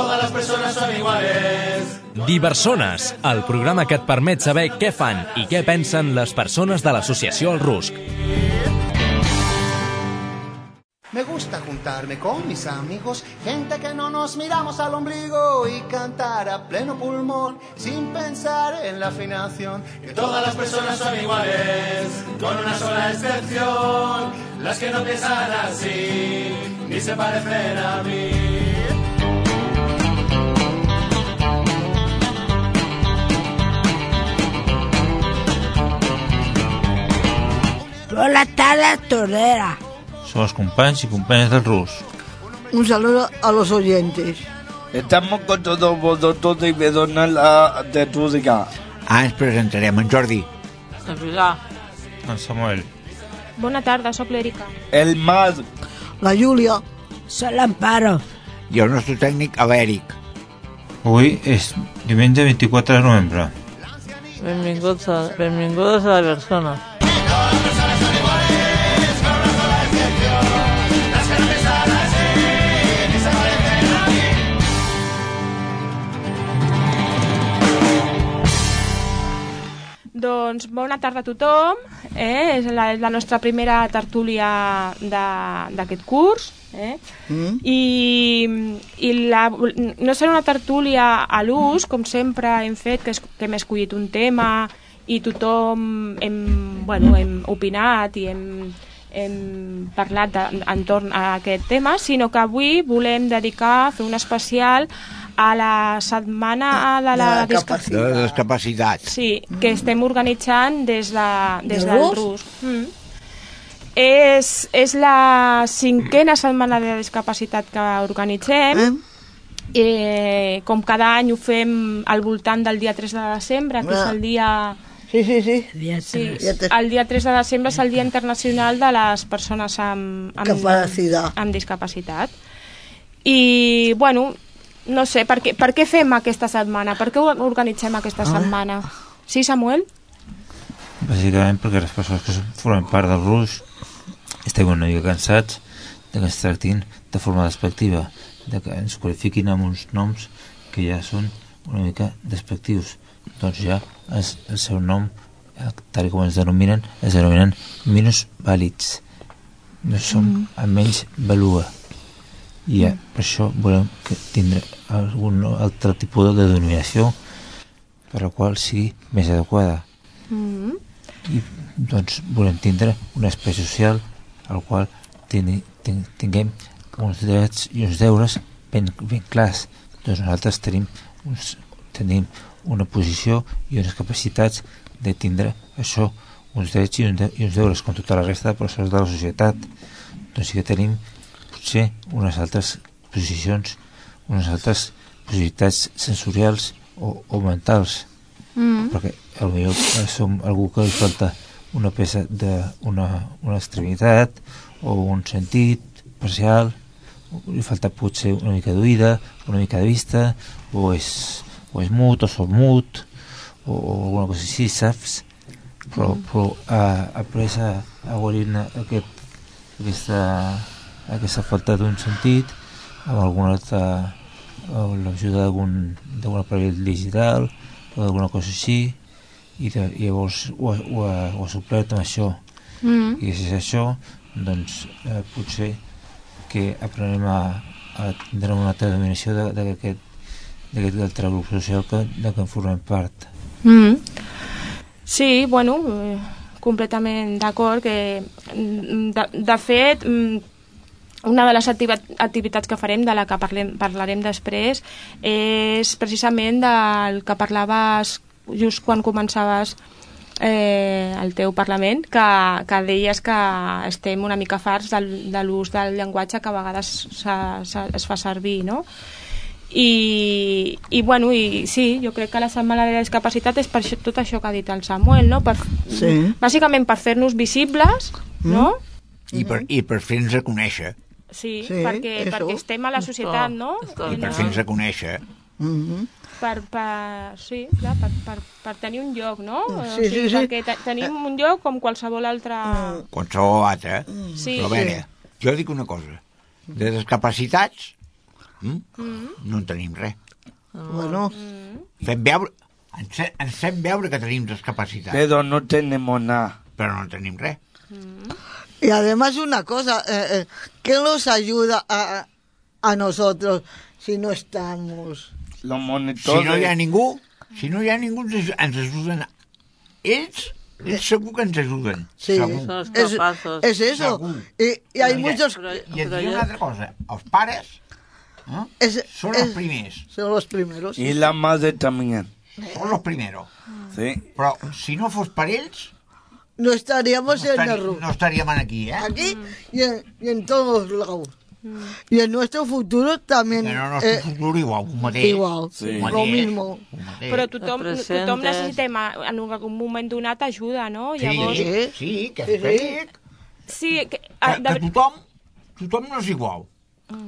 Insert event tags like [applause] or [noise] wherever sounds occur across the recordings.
todas las personas son iguales. Diversones, el programa que et permet saber què fan i què pensen les persones de l'associació El Rusc. Me gusta juntarme con mis amigos, gente que no nos miramos al ombligo y cantar a pleno pulmón sin pensar en la afinación. Que todas las personas son iguales, con una sola excepción, las que no piensan así, ni se parecen a mí. Bona tarda, Tordera. Son los companys y compañeras del RUS. Un saludo a los oyentes. Estamos con todo vosotros y me donan la de música. Ah, ens presentarem en Jordi. En Pilar. En Samuel. Bona tarda, sóc l'Èrica. El Mar. La Júlia. Soy l'Amparo. I el nostre tècnic, l'Eric. Avui és diumenge 24 de novembre. Benvinguts a, benvingudes a la persona. Doncs bona tarda a tothom. Eh? És la, la nostra primera tertúlia d'aquest curs. Eh? Mm? I, i la, no serà una tertúlia a l'ús, com sempre hem fet, que, es, que hem escollit un tema i tothom hem, bueno, hem opinat i hem, hem parlat de, entorn a aquest tema, sinó que avui volem dedicar, fer un especial a la setmana de la, De la De discapacitat. les discapacitats. Sí, que estem organitzant des, de, des Del del RUS? RUS. Mm. És, és la cinquena setmana de discapacitat que organitzem. Eh? Eh, com cada any ho fem al voltant del dia 3 de desembre, que és Ah. el dia... Sí, sí, sí. Sí, Ja te- el dia 3 de desembre és el Dia Internacional de les Persones amb, amb, Capacitat. amb discapacitat. I, bueno, no sé, per què, per què fem aquesta setmana? Per què ho organitzem aquesta setmana? Sí, Samuel? Bàsicament perquè les persones que formen part del RUS estem una mica cansats de que ens tractin de forma despectiva, de que ens qualifiquin amb uns noms que ja són una mica despectius. Doncs ja és el seu nom, eh, tal com ens denominen, es denominen minus vàlids. No som amb menys valua. I eh, per això volem que tindre algun altre tipus de denominació per la qual sigui més adequada. Mm. i doncs volem tindre un espai social al qual tingui, ting, tinguem uns drets i uns deures ben, ben clars. Doncs nosaltres tenim, uns, tenim una posició i unes capacitats de tindre això uns drets i, un de, i uns deures com tota la resta de persones de la societat. Doncs sí que tenim potser unes altres posicions unes altres possibilitats sensorials o, o mentals Mm. perquè potser som algú que li falta una peça d'una una extremitat o un sentit parcial li falta potser una mica d'oïda una mica de vista o és, o és mut o sord mut o, o alguna cosa així, saps? però, però ha, ha pres a, a guarir aquest, aquesta, aquesta falta d'un sentit amb alguna altra amb l'ajuda d'algun d'algun aparell digital o d'alguna cosa així i, de, i llavors ho, ho, ho ha suplert amb això Mm. i gràcies a això doncs eh, potser que aprenem a, a tindre una altra dominació d'aquest altre grup social que, de què en formem part Mm. Sí, bueno, eh, completament d'acord que mm, de, de fet mm, una de les activi- activitats que farem, de la que parlem, parlarem després, és precisament del que parlaves just quan començaves eh, el teu Parlament, que, que deies que estem una mica farts del, de l'ús del llenguatge que a vegades se, se, es fa servir, no? I, i bueno, i sí, jo crec que la setmana de la discapacitat és per això, tot això que ha dit el Samuel, no? Per, Sí. Bàsicament per fer-nos visibles, no? I per, i per fer-nos reconèixer. Sí, Sí, perquè, eso. perquè estem a la societat, no? I per no- fer-nos reconèixer. Mm -hmm. per, per, sí, clar, per, per, per tenir un lloc, no? Sí, sí, sí. Perquè te, tenim un lloc com qualsevol altre... Qualsevol altre. Sí. Però a veure, jo dic una cosa. De discapacitats, Mm? No en tenim res. Bueno, Fem veure... Ens, ens fem veure que tenim discapacitat, Pero no tenemos nada. però no tenim res. Y además una cosa, eh, eh, ¿qué nos ayuda a, a nosotros si no estamos? Los Si monitores. no hi ha ningú, si no hi ha ningú, ens, ens ajuden. Ells, ells segur que ens ajuden. Sí, Segur. Son los es, capazos. es eso. Segur. Hi ha- muchos... I diu ja- una altra cosa. Els pares eh, es- són es- els primers. Son los primeros. Y la madre también. Són los primeros. Sí. Però si no fos per ells, No estaríamos no, en el ru- no estaríem aquí, eh? Aquí y en, y en todos lados. Y en nuestro futuro también. No, no és eh, futur igual, un mateix. igual, Sí. Un lo mateix, mismo. un mateix. Però tothom, tothom necessitem a- en algun moment donat ajuda, no? Sí, Llavors, sí, sí, que Sí, és sí. veric. sí, que, Que, ah, que tothom, tothom no és igual.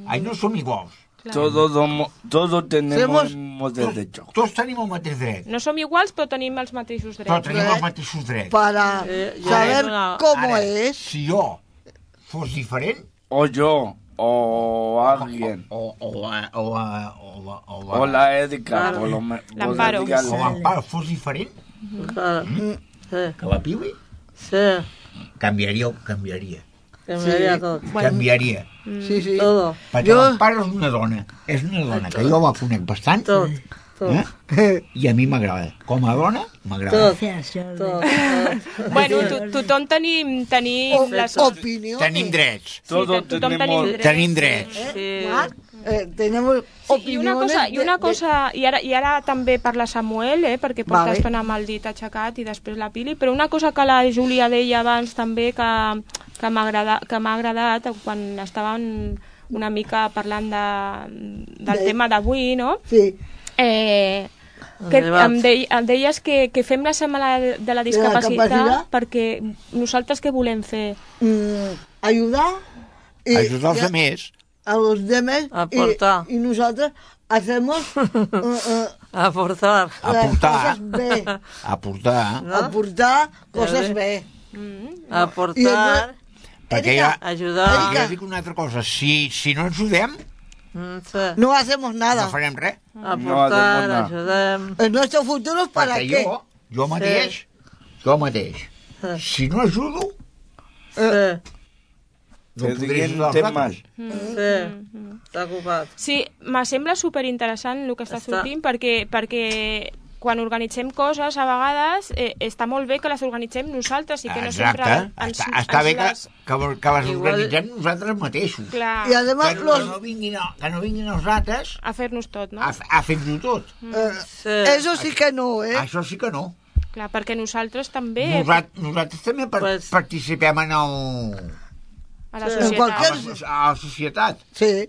Ai, no som iguals. Todos, somos- todos tenemos mismo Tots, derecho. tots tenim el mateix dret. no som iguals, però tenim els mateixos Però drets. tenim els mateixos drets. Para Eh, saber una- cómo Ara, es. Si jo fos diferent, O yo, o alguien. o, o, o, o, o, o, O la Claro. menos. L'Amparo. o l'Amparo fos diferent Claro. Sí, que la Piwi, sí. canviaria, canviaria. Que me haría todo. Canviaria. Sí, sí. Todo. Perquè Jo- l'Amparo és una dona, és una dona que jo la conec bastant. Todo. eh? i a mi m'agrada. Com a dona, m'agrada. Todo. Todo. [laughs] Bueno, to, tothom tenim, tenim O- les... opiniones. Tenim drets. Todos tothom tenim drets. Tenim drets. Sí. Eh, tenemos Sí. I una cosa, i una de- de- cosa i, ara, i ara també parla Samuel, eh, perquè porta Vale. estona amb el dit aixecat i després la Pili, però una cosa que la Júlia deia abans també que, que m'ha agradat, que m'ha agradat quan estàvem una mica parlant de, del De- tema d'avui, no? Sí. Eh, que em, dei, em deies que, que fem la setmana de, de la discapacitat capacitat? perquè nosaltres què volem fer? Mm, ayudar. y- Ajudar els y a- altres. A los demás. y- Aportar. Y, nosotros hacemos [laughs] eh, eh, Aportar. las Aportar. cosas B. [laughs] Aportar. ¿No? Aportar cosas B. Aportar. Perquè ja, Ayudar. jo dic una altra cosa. Si, si no ens ajudem, Mm, sí. No hacemos nada. no farem res. Aportar, nada. ayudar. En nuestro futuro, ¿para Perquè qué? jo, jo mateix, jo mateix, si no ajudo, Sí. No Que podré diguin ajudar els temes. altres. Sí. Està ocupat. Sí, me sembla superinteressant el que està, Està. sortint perquè, perquè quan organitzem coses a vegades eh, està molt bé que les organitzem nosaltres i que no sempre Exacte. ens, Està, està ens bé que, les... que, que les Igual- organitzem nosaltres mateixos. Clar, Y además Que, no- los... que, no vinguin, que no vinguin els altres a fer-nos tot, no? a, a fer-ho tot. eh, Sí. eso sí que no, ¿eh? Això sí que no. Clar, perquè nosaltres també Nosaltres, nosaltres també Pues- participem en el, a la En societat. qualquer- a, la, a la societat. Sí.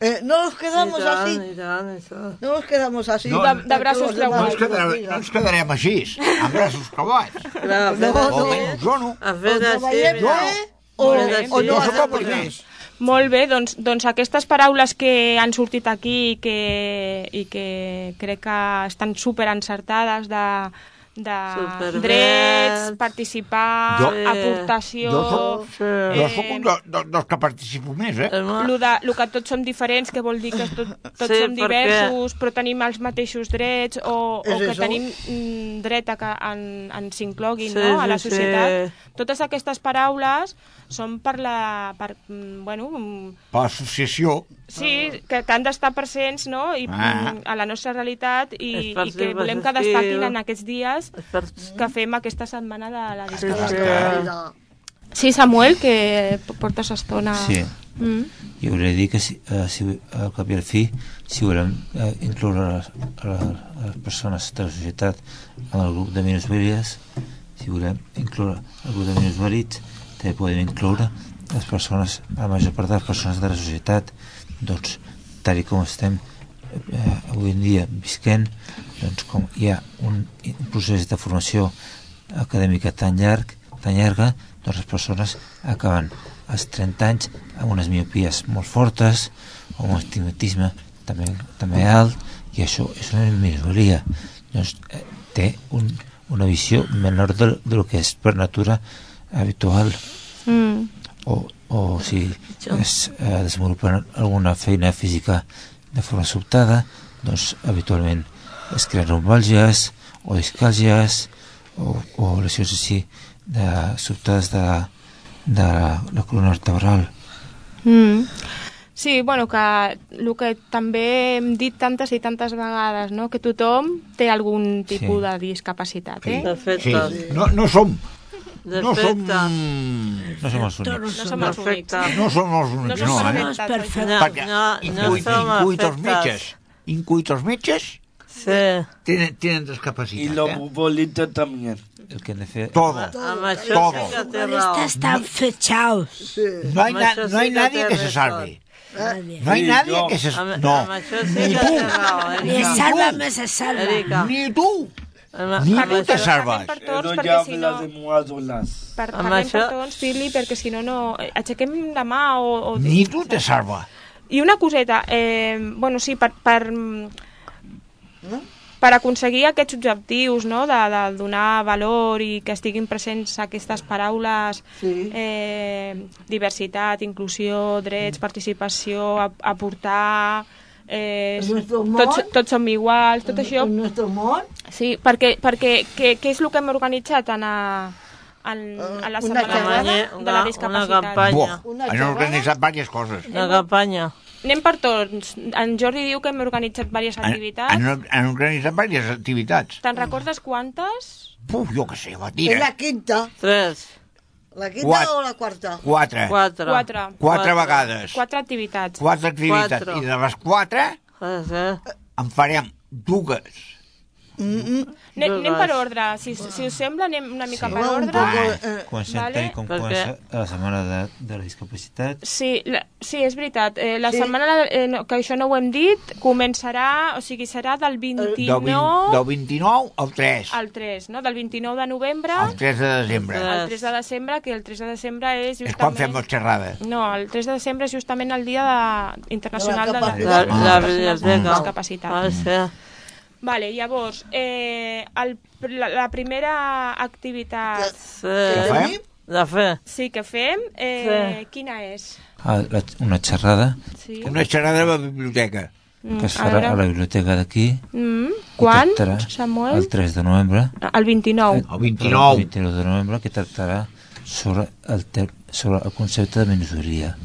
Eh, no nos quedamos tant, así. i tant, i tant. No nos quedamos así. No, de- de braços demás No ens, creuats. quedarem, no ens quedarem així, amb braços creuats. Clar, No, fer O no. menys jo no. A fer O així, treballem mira. bé o, o sí. no No hacemos primer. res. Molt bé, doncs, doncs aquestes paraules que han sortit aquí i que, i que crec que estan super encertades de, de Superbé. drets, participar, Jo- aportació... Jo soc, Sí. jo soc un de, de, dels que participo més, eh? Lo, de, lo que tots som diferents, que vol dir que tot, tots Sí, som perquè- diversos, però tenim els mateixos drets, o, o que això. tenim mm, dret a que en, ens incloguin Sí, no? a la sí, societat. sí. Totes aquestes paraules són per la... Per, mm, bueno, mm, Per l'associació. sí, que, que han d'estar presents no? I, Ah. mm, a la nostra realitat i, i que volem que destaquin en aquests dies que fem aquesta setmana de la Sí, discapacitat. sí. Samuel, que portes estona... Sí. Mm. Jo volia dir que si, eh, si, al cap i al fi, si volem eh, incloure a les, les, les persones de la societat en el grup de minusvàlides, si volem incloure el grup de minusvàlids, també podem incloure les persones, la major part de les persones de la societat, doncs, tal com estem eh, avui en dia visquent, doncs com hi ha un, procés de formació acadèmica tan llarg, tan llarga, doncs les persones acaben als 30 anys amb unes miopies molt fortes o un estigmatisme també, també alt i això és una minoria. Doncs eh, té un, una visió menor de, de lo que és per natura habitual Mm. o, o si es eh, desenvolupen alguna feina física de forma sobtada, doncs habitualment es creen lumbàlgies o discàlgies o, o lesions així de sobtades de, de la columna vertebral. Mm. Sí, bueno, que el que també hem dit tantes i tantes vegades, no? que tothom té algun tipus Sí. de discapacitat, eh? Sí, Perfecte. no, no som... No som... Defecte. No som els únics. No som els únics. No som els No únics, som no, els eh? únics. perfecte. No, Perquè no, no incuit, som incuit els metges. Incuit els metges Sí. tenen, tenen Y discapacitat, los eh? también. El que fer... Todo. Todo. sí té raó. Están fechados. No hay, na- no hay sí nadie que se salve. Nadie. No hay Sí, nadie yo. que se... No, sí Ni raó, Ni Erika. sálvame se salva. Erika. ni tu. Amb, Ni amb tu te això- salves. Per tots, Eso perquè ya si no... las demuado las. Per, per tots, Fili, perquè si no, no... Aixequem la mà o... o... Ni tu te salva. I una coseta, eh, bueno, sí, per, per, per aconseguir aquests objectius, no?, de, de donar valor i que estiguin presents aquestes paraules, Sí. eh, diversitat, inclusió, drets, participació, ap- aportar... Eh, El tots, tots som iguals, tot això El nostre món, Sí, perquè, perquè què, què és el que hem organitzat en, a, en, en la Una setmana xerrada, de, una- de la una discapacitat? campanya. Buah, Una han xerrada. organitzat diverses coses. Una campanya. Anem per tots. En Jordi diu que hem organitzat diverses activitats. han, han organitzat diverses activitats. Te'n recordes quantes? Puf, jo què sé, va, és tira. la quinta. Tres. La quinta Quat- o la quarta? Quatre. Quatre. Quatre. Quatre vegades. Quatre activitats. Quatre activitats. Quatre. I de les quatre ser. en farem dues. Anem, anem per ordre. Si, si us sembla, anem una mica per Va un ordre. poco, eh, Comencem Vale. tal com Perquè- comença la setmana de, de la discapacitat. Sí, la, sí, és veritat. Eh, la Sí. setmana, eh, no, que això no ho hem dit, començarà, o sigui, serà del 29 Del, vint, del 29 al 3. al 3, no? Del 29 de novembre Al 3 de desembre. Sí. al 3 de desembre, que el 3 de desembre és És quan fem justament... les xerrades. No, el 3 de desembre és justament el dia de... internacional de, la, De La, de la les persones amb biblioteca. discapacitat. Ha de ser. Vale, llavors, eh, el, la, la primera activitat Sí. Què fem? De fer. sí que fem, eh, Sí. quina és? Ah, la, una xerrada Sí. Una xerrada a la biblioteca. Mm, que es a farà a la biblioteca d'aquí. Mm, quan, tractarà Samuel? El 3 de novembre. El 29. El 29. El 29 de novembre, que tractarà sobre el, sobre el concepte de minoria.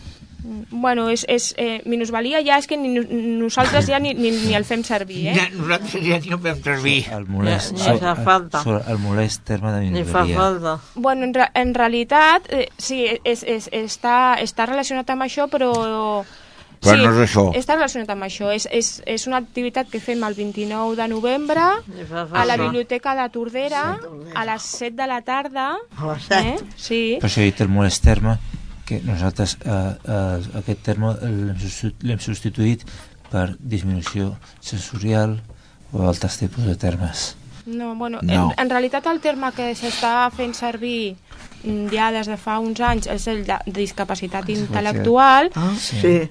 Bueno, és, és, eh, minusvalia ja és que ni, no- nosaltres ja ni, ni, ni el fem servir, eh? Ja, nosaltres ja no fem servir. El molest, Ni- ni sobre, fa falta. sobre el molest terme de Ni fa falta. Bueno, en, en realitat, eh, sí, és, és, està, està relacionat amb això, però... Però sí, no és això. Està relacionat amb això. És, és, és una activitat que fem el 29 de novembre Ni a la. Biblioteca de Tordera a les 7 de la tarda. A les set. Eh? Sí. Per això he dit el molest terme, que nosaltres eh, eh, aquest terme l'hem substitu- l'hem substituït per disminució sensorial o altres tipus de termes. No, bueno, No. En, en realitat el terme que s'està fent servir mm, ja des de fa uns anys és el de, discapacitat intel·lectual, Ah, Sí. sí.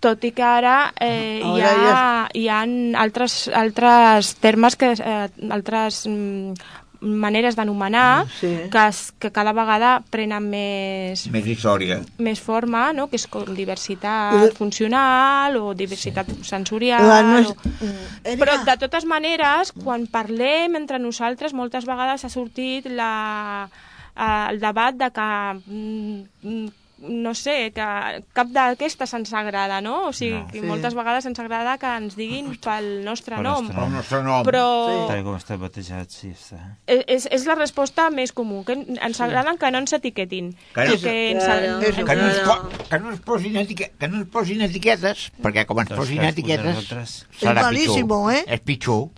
tot i que ara eh, hi, ha, hi ha altres, altres termes, que, eh, altres mm, maneres d'anomenar Sí. que, es, que cada vegada prenen més, Més història. més forma, no? que és com diversitat de- funcional o diversitat sensorial. La o... nostra... Erika, Però, de totes maneres, quan parlem entre nosaltres, moltes vegades ha sortit la, eh, el debat de que, mm, mm, no sé, que cap d'aquestes ens agrada, no? O sigui, No. que Sí. moltes vegades ens agrada que ens diguin pel nostre Pel nom. nostre El nostre nom. Però Tal com està batejat, sí, està. és, és la resposta més comú, que ens agraden que no ens etiquetin. Que ens, Que no, ens po que, no ens posin etique que no ens posin etiquetes, perquè com ens Doncs posin etiquetes serà És malíssimo, pitjor. eh? És pitjor.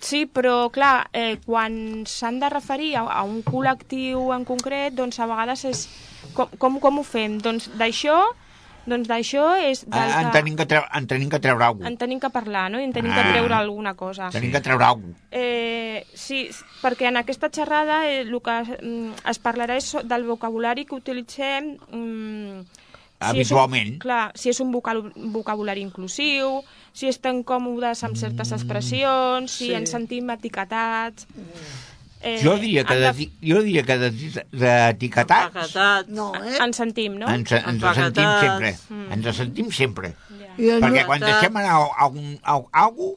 Sí, però clar, eh, quan s'han de referir a, a un col·lectiu en concret, doncs a vegades és... Com, com, com ho fem? Doncs d'això doncs d'això és del En, en, tenim que treure, en tenim que treure alguna en cosa. tenim que parlar, no? I en tenim Ah. que treure alguna cosa. Tenim que treure alguna cosa. Eh, sí, perquè en aquesta xerrada eh, el que mm, es parlarà és del vocabulari que utilitzem mm, Habitualment. És un, clar, si és un vocabulari inclusiu, si estem còmodes amb certes expressions, si Sí. ens sentim etiquetats... Eh, Jo diria que de- jo diria que de- d'etiquetats Empaquetats. No, eh? ens sentim, no? ens, ens sentim sempre. Mm. Ens sentim sempre. I el Perquè quan deixem anar a, un, a, a algú,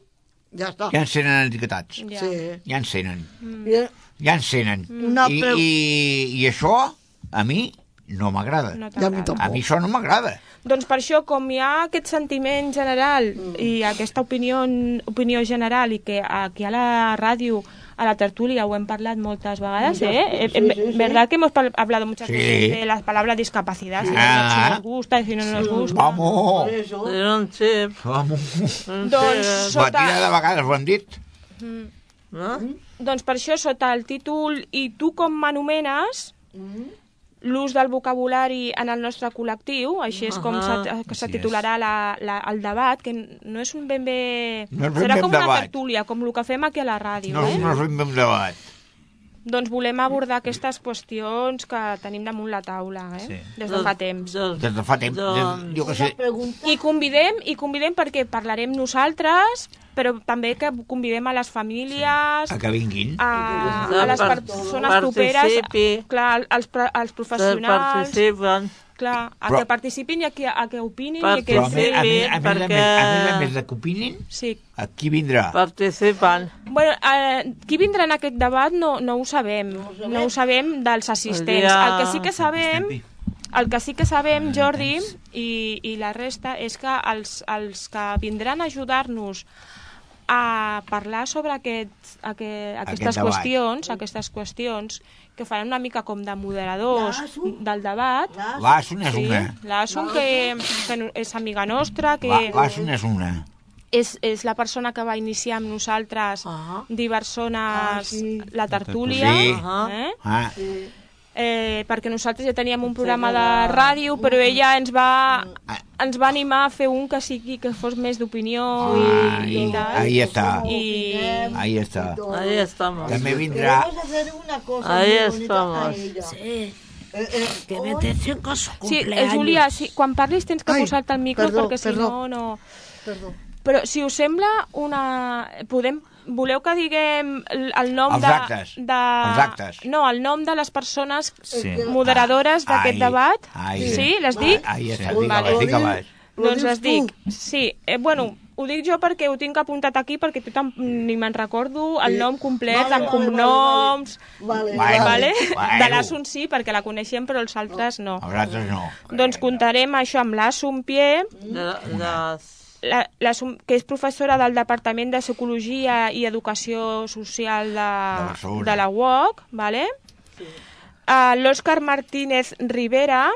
Ja està. ja ens tenen etiquetats. Ja. Sí. Ja ens tenen. I, Ja ens tenen. Una I, preu- i, I això, a mi, no m'agrada. No a mi t'agrada. A mi això no m'agrada. Doncs per això, com hi ha aquest sentiment general Mm. i aquesta opinió, opinió general i que aquí a la ràdio, a la tertúlia, ho hem parlat moltes vegades, ¿eh? sí, sí, sí. ¿Verdad que hemos hablado muchas Sí. veces de la palabra discapacidad? Si, Ah. si nos gusta y si no nos gusta. Vamos! Vamos! Doncs, Batina de sota, vegades ho hem dit. No? doncs per això, sota el títol I tu com m'anomenes, Mm. L'ús del vocabulari en el nostre col·lectiu, així és com s'ha- és. titularà la, la, el debat, que no és un ben bé... No és ben Serà bé com un una debat. tertúlia, com el que fem aquí a la ràdio, No, eh? no és un bon debat. Doncs volem abordar aquestes qüestions que tenim damunt la taula, eh? Sí. Des de fa temps. Doncs, Des de fa temps. Doncs- Des, jo que sé. I convidem, i convidem perquè parlarem nosaltres, però també que convidem a les famílies, A que vinguin. a, Que a les persones properes, clar, als, als professionals, participen. Clar, a Però- que participin i a que, a que opinin i a que... Però a més, a més, a més, a perquè- més, a més, a més de que opinin, Sí. aquí vindrà. Participen. Bueno, eh, qui vindrà en aquest debat no, no ho sabem. No ho sabem dels assistents. dia- El que sí que sabem... El que sí que sabem, Jordi, i, i la resta, és que els, els que vindran a ajudar-nos a parlar sobre aquest, aquest, aquestes debat. qüestions, aquestes qüestions, que faran una mica com de moderadors del debat. L'Asun és Sí, una. l'Asun, que, que és amiga nostra, que La- L'Asun és una. és, és la persona que va iniciar amb nosaltres Ah. diverses Ah, sí. la tertúlia, Sí. eh? Ah, Eh, perquè nosaltres ja teníem un programa de ràdio, però ella ens va, ens va animar a fer un que sigui que fos més d'opinió Ah, i, i- i tal. ahí està. I, ahí està. Ahí estamos. També vindrà... Vamos a hacer una cosa Ahí estamos. Sí, Eh, eh, que me atención con su sí, eh, cumpleaños. Júlia, sí, quan parlis tens que posar-te el micro perdó, perquè si perdó. no, no... Perdó. Però si us sembla una... Podem... Voleu que diguem el el nom Els de... actes. de... Els actes. No, el nom de les persones Sí. moderadores d'aquest Ai, debat. ai. sí, les dic? Ahí està, Sí. digue-les, Vale. digue-les. Ho Doncs dius les dic. tu? Sí, eh, bueno, ho dic jo perquè ho tinc apuntat aquí perquè tu ni me'n recordo el nom complet, Vale, amb vale, cognoms... Vale, Bueno. Vale? Bueno. De l'Assun sí, perquè la coneixem, però els altres no. Els altres no. Doncs contarem això amb l'Assun Pie, De, de, la, la, que és professora del Departament de Psicologia i Educació Social de, Barcelona. de la UOC, ¿vale? Uh, L'Òscar Martínez Rivera,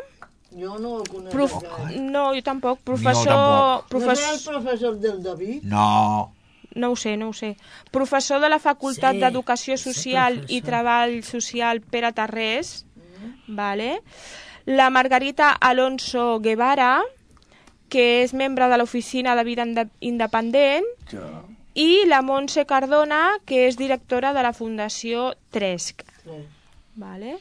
Jo no el conec. prof... encara. no, jo tampoc, tampoc. professor... No serà el professor... professor del David? No. No ho sé, no ho sé. Professor de la Facultat Sí, d'Educació sí, Social i professor. Treball Social Pere Tarrés, vale? la Margarita Alonso Guevara, que és membre de l'Oficina de Vida Inde- Independent, i la Montse Cardona, que és directora de la Fundació Tresc. Sí. Vale?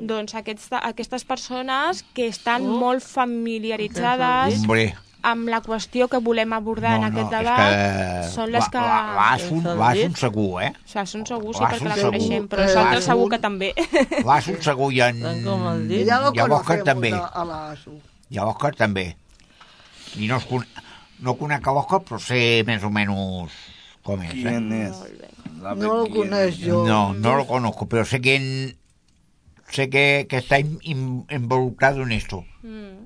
Doncs aquesta, aquestes persones que estan molt familiaritzades Hombre. amb la qüestió que volem abordar en aquest és debat que són les que... la- L'Asun, l'Asun segur, eh? O sigui, són segur, sí, Va, perquè la coneixem, però Eh, nosaltres segur que també. L'Asun segur i en... Tant com el dit. Ya lo I a Òscar conocemos també. a, a la ASU. I a l'Òscar també. I no, es con... no conec a l'Òscar, però sé més o menys com és, eh? ¿Quién es? No lo conozco yo. No, no lo conozco, pero sé que en- sé que, que está in- in- involucrado en esto. Mm.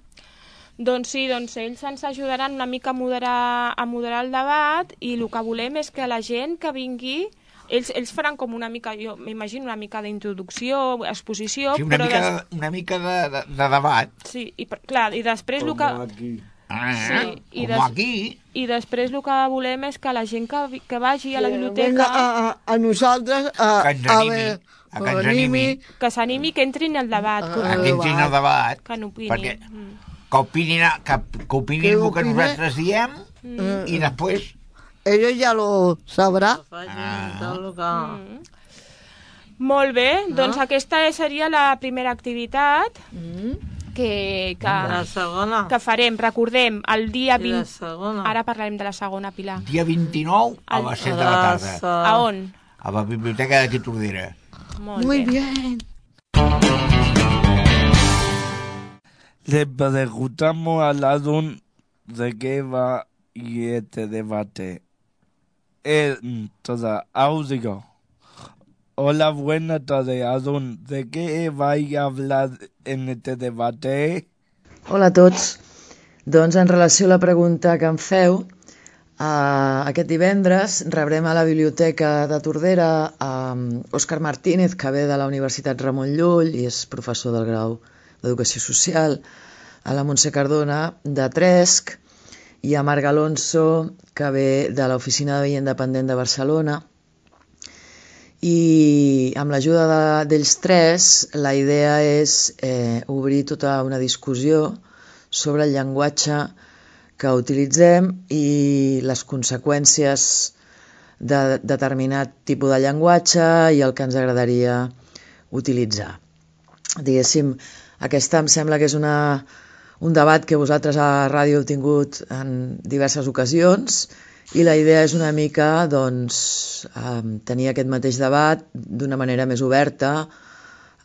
Doncs sí, doncs ells ens ajudaran una mica a moderar, a moderar el debat i el que volem és que la gent que vingui ells, ells faran com una mica, jo m'imagino una mica d'introducció, exposició, Sí, una, però mica des... de, una mica de, de, de debat. sí, i, per- clar, i després el que... aquí. Ah, Sí, i com des- aquí. I després el que volem és que la gent que, que vagi a la Que biblioteca... venga a, a, a nosaltres a, Que ens a animi, ver, a que ens animi. que s'animi, que entrin al debat. Ah, que, Aquí entrin al debat. que n'opinin. Perquè Mm. que opinin, que, que opinin Que el que nosaltres diem Mm. i després... Ellos ya lo el que... Mm. Molt bé, doncs aquesta seria la primera activitat que, que, La segona. que farem. Recordem, el dia I la 20... segona. Ara parlarem de la segona, Pilar. Dia 29 a les 7 de la tarda. A on? A la biblioteca de Tordera. Molt Muy bé. bien. Le preguntamos a la don de qué va y este debate. En toda audio. Hola, buenas tardes, Adun. ¿De qué vais a hablar en este debate? Hola a tots. Doncs en relació a la pregunta que em feu, uh, aquest divendres rebrem a la Biblioteca de Tordera a Òscar Martínez, que ve de la Universitat Ramon Llull i és professor del grau d'Educació Social, a la Montse Cardona de Tresc i a Marc Alonso, que ve de l'Oficina de Veí Independent de Barcelona. I amb l'ajuda de- d'ells tres, la idea és eh, obrir tota una discussió sobre el llenguatge que utilitzem i les conseqüències de determinat tipus de llenguatge i el que ens agradaria utilitzar. Diguéssim, aquesta em sembla que és una, un debat que vosaltres a la ràdio heu tingut en diverses ocasions i la idea és una mica doncs, um, tenir aquest mateix debat d'una manera més oberta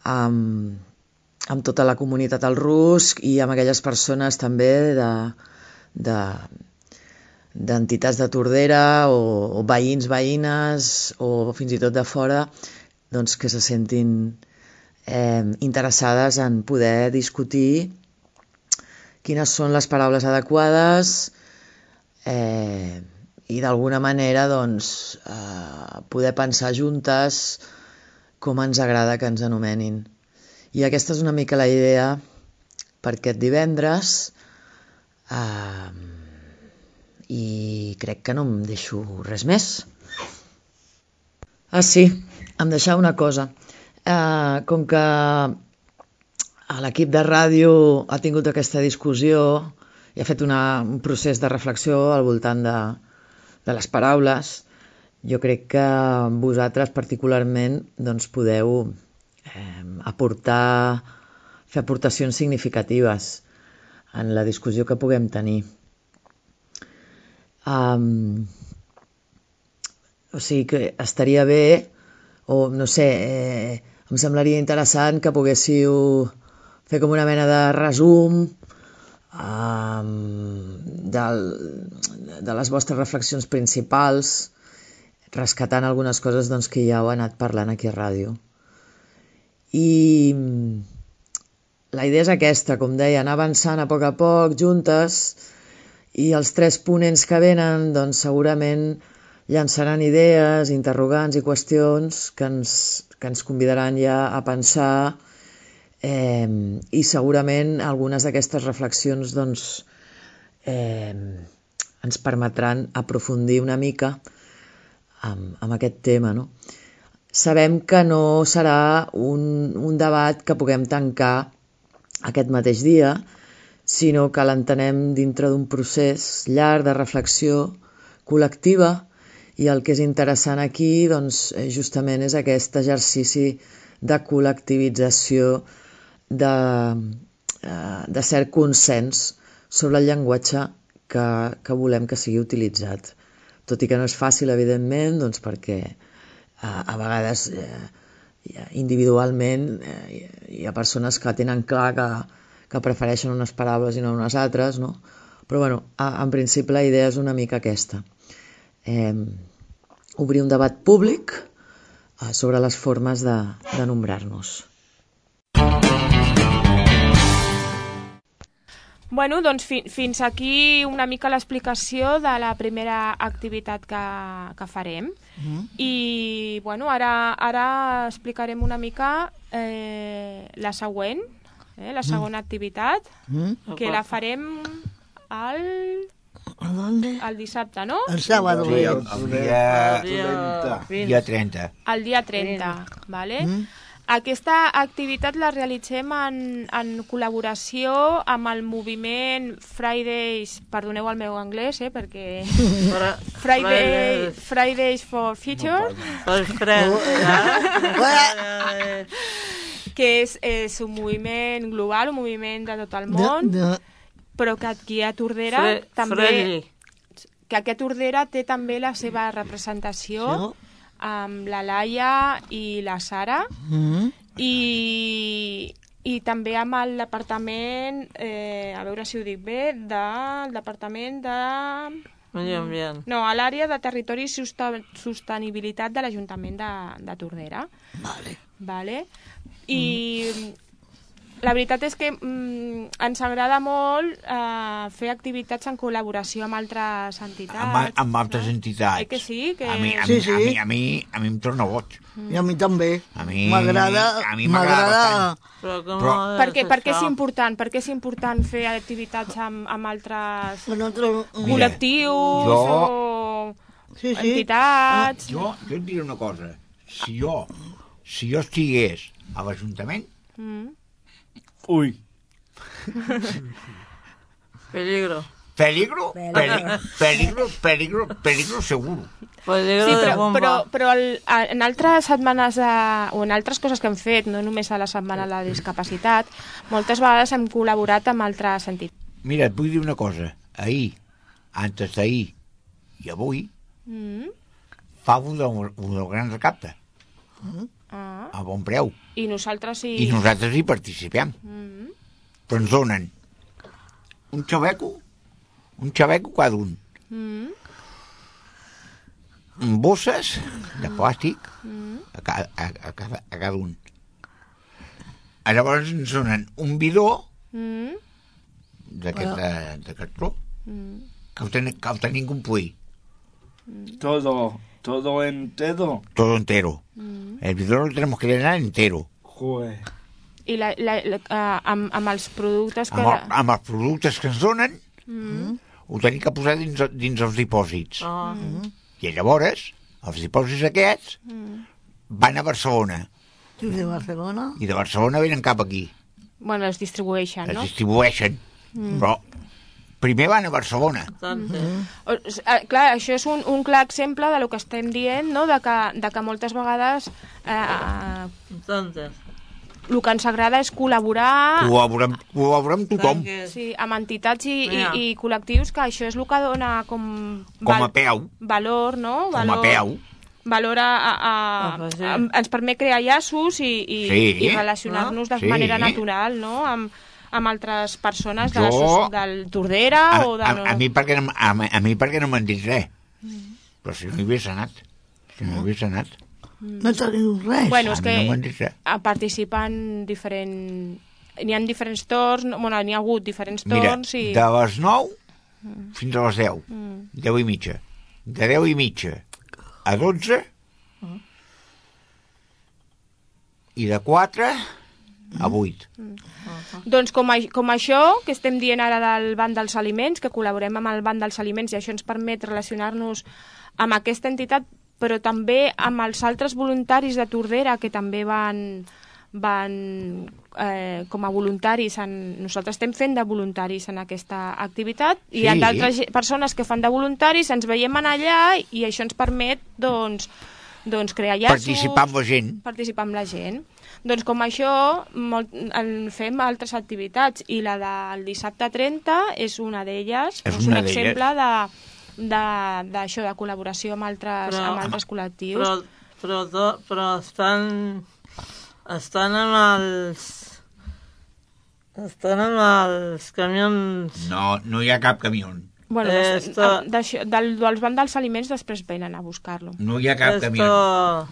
amb, amb tota la comunitat al rusc i amb aquelles persones també de, de, d'entitats de Tordera o, o veïns, veïnes o fins i tot de fora doncs, que se sentin eh, interessades en poder discutir quines són les paraules adequades eh, i d'alguna manera doncs, eh, poder pensar juntes com ens agrada que ens anomenin. I aquesta és una mica la idea per aquest divendres eh, i crec que no em deixo res més. Ah, sí, em deixava una cosa. Eh, com que l'equip de ràdio ha tingut aquesta discussió i ha fet una, un procés de reflexió al voltant de, de les paraules, jo crec que vosaltres particularment doncs, podeu eh, aportar, fer aportacions significatives en la discussió que puguem tenir. Um, o sigui que estaria bé, o no sé, eh, em semblaria interessant que poguéssiu fer com una mena de resum um, del, de les vostres reflexions principals, rescatant algunes coses doncs, que ja heu anat parlant aquí a ràdio. I la idea és aquesta, com deia, anar avançant a poc a poc, juntes, i els tres ponents que venen doncs, segurament llançaran idees, interrogants i qüestions que ens, que ens convidaran ja a pensar eh, i segurament algunes d'aquestes reflexions doncs, eh, ens permetran aprofundir una mica amb, amb aquest tema. No? Sabem que no serà un, un debat que puguem tancar aquest mateix dia, sinó que l'entenem dintre d'un procés llarg de reflexió col·lectiva i el que és interessant aquí doncs, justament és aquest exercici de col·lectivització de, eh, de cert consens sobre el llenguatge que, que volem que sigui utilitzat. Tot i que no és fàcil, evidentment, doncs perquè a, a vegades eh, individualment eh, hi ha persones que tenen clar que, que prefereixen unes paraules i no unes altres, no? Però, bueno, a, en principi la idea és una mica aquesta. Eh, obrir un debat públic eh, sobre les formes de, de nombrar-nos. Bueno, doncs fi, fins aquí una mica l'explicació de la primera activitat que, que farem. Mhm. I, bueno, ara, ara explicarem una mica eh, la següent, eh, la segona activitat, Mm. que la farem al, ¿A dónde? al dissabte, no? El sábado. Sí, el, el dia, dia dia 30. El dia 30, vale? Mm. Aquesta activitat la realitzem en, en col·laboració amb el moviment Fridays, perdoneu el meu anglès, eh, perquè... Friday, Fridays. Fridays for Future, [laughs] que és, és un moviment global, un moviment de tot el món, però que aquí a Tordera Fre també... Friendly. Que aquí a Tordera té també la seva representació Sí. Amb la Laia i la Sara, Mm. i i també amb el departament, eh, a veure si ho dic bé, del departament de... Medi ambient. No, a l'àrea de territori i sostenibilitat de l'Ajuntament de, de Tordera. Vale. Vale? I la veritat és que mm, ens agrada molt eh, fer activitats en col·laboració amb altres entitats. Amb, amb altres entitats. Eh que sí? Que... A mi, a, Sí, mi, sí. a, mi, a, mi, a mi em torna boig. I a mi també. A mi- M'agrada... a mi m'agrada. Però Però- ha de Per què, ser per què és important? Per què és important fer activitats amb, amb altres. Mira, col·lectius jo- o Sí, sí. entitats? Jo, jo et diré una cosa. Si jo, si jo estigués a l'Ajuntament, Mm. Ui. Peligro. peligro, peligro, peligro, peligro, peligro seguro. Peligro Sí, de però, bomba. però, però el, en altres setmanes de, o en altres coses que hem fet, no només a la setmana de la discapacitat, moltes vegades hem col·laborat amb altres entitats. Mira, et vull dir una cosa. Ahir, antes d'ahir i avui, Mm. fa un un del gran recapte, Ah. A bon preu. I nosaltres hi... I nosaltres hi participem. Mm. Però ens donen un xaveco, un xaveco cada un, Mm. amb bosses de plàstic Mm. a, ca, a, a, cada, a cada un. A Llavors ens donen un bidó Mm. d'aquest de, de cartró Mm. que el, ten, que el tenim complir, Todo, todo entero. todo entero. Mm. El bidó lo tenemos que llenar entero. Joder. I la, la, la, uh, amb, amb els productes que... Amb, el, amb els productes que ens donen, Mm. ho tenim que posar dins, dins els dipòsits. Ah. I llavors, els dipòsits aquests Mm. van a Barcelona. I de Barcelona? I de Barcelona venen cap aquí. Bueno, es distribueixen, no? distribueixen. Mm. Però primer van a Barcelona. S- eh, clar, això és un, un clar exemple de lo que estem dient, no? de, que, de que moltes vegades eh, Entonces, el que ens agrada és col·laborar Col·laborem, col·laborem amb tothom. sí, amb entitats i, i, i col·lectius, que això és el que dona com, Com a peu. valor, no? Com a Valor, peu. valor a, a, a, Ah, pues sí. a, ens permet crear llaços i, i, Sí. i relacionar-nos de Sí. manera natural, no? Amb, amb altres persones de la, Jo- del Tordera A, o de... a, a, mi perquè no, a, a mi perquè no m'han dit res. Però si no hi hagués anat. Si no hi hagués anat. No teniu res. Bueno, és que no m'han dit res. a participar en diferent... N'hi ha diferents torns, no- bueno, n'hi ha hagut diferents Mira, torns i... de les 9 fins a les 10. Mm. 10 i mitja. De 10 i mitja a 12 i de 4 a 8. Doncs com, a, com això que estem dient ara del Banc dels Aliments, que col·laborem amb el Banc dels Aliments i això ens permet relacionar-nos amb aquesta entitat, però també amb els altres voluntaris de Tordera que també van, van eh, com a voluntaris. En, nosaltres estem fent de voluntaris en aquesta activitat i Sí. hi ha d'altres persones que fan de voluntaris, ens veiem en allà i això ens permet doncs, doncs crear llaços... Participar amb la gent. Participar amb la gent. Doncs com això molt, en fem altres activitats i la del dissabte 30 és una d'elles, És és un una d'elles. exemple de de- d'això, de, de col·laboració amb altres, Però- amb altres col·lectius. però, però, to, però estan, estan amb els... Estan amb els camions... No, no hi ha cap camió. Bueno, Eh, d'això- del, dels bancs dels aliments després venen a buscar-lo. No hi ha cap Esto- camió.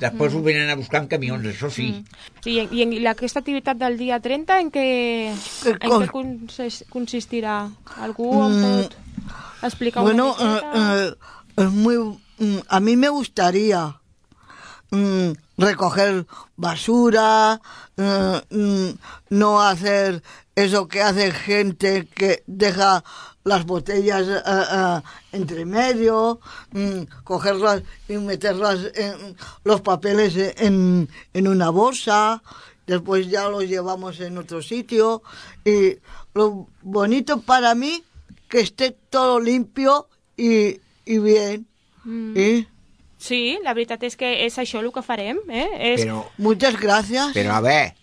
Després ho venen a buscar amb camions, això sí. Sí, i, i, en, i aquesta activitat del dia 30 en què, en com- què consis- consistirà? Algú em Mm, pot explicar Bueno, una eh, miqueta? eh, es muy, mm, a mí me gustaría mm, recoger basura, eh, mm, no hacer eso que hace gente que deja las botellas eh, eh, entre medio, mm, cogerlas y meterlas en los papeles en, en una bolsa, después ya los llevamos en otro sitio y lo bonito para mí que esté todo limpio y, y bien. Mm. Sí, la veritat és que això el que farem. Eh? Pero, Muchas gracias. pero a ver,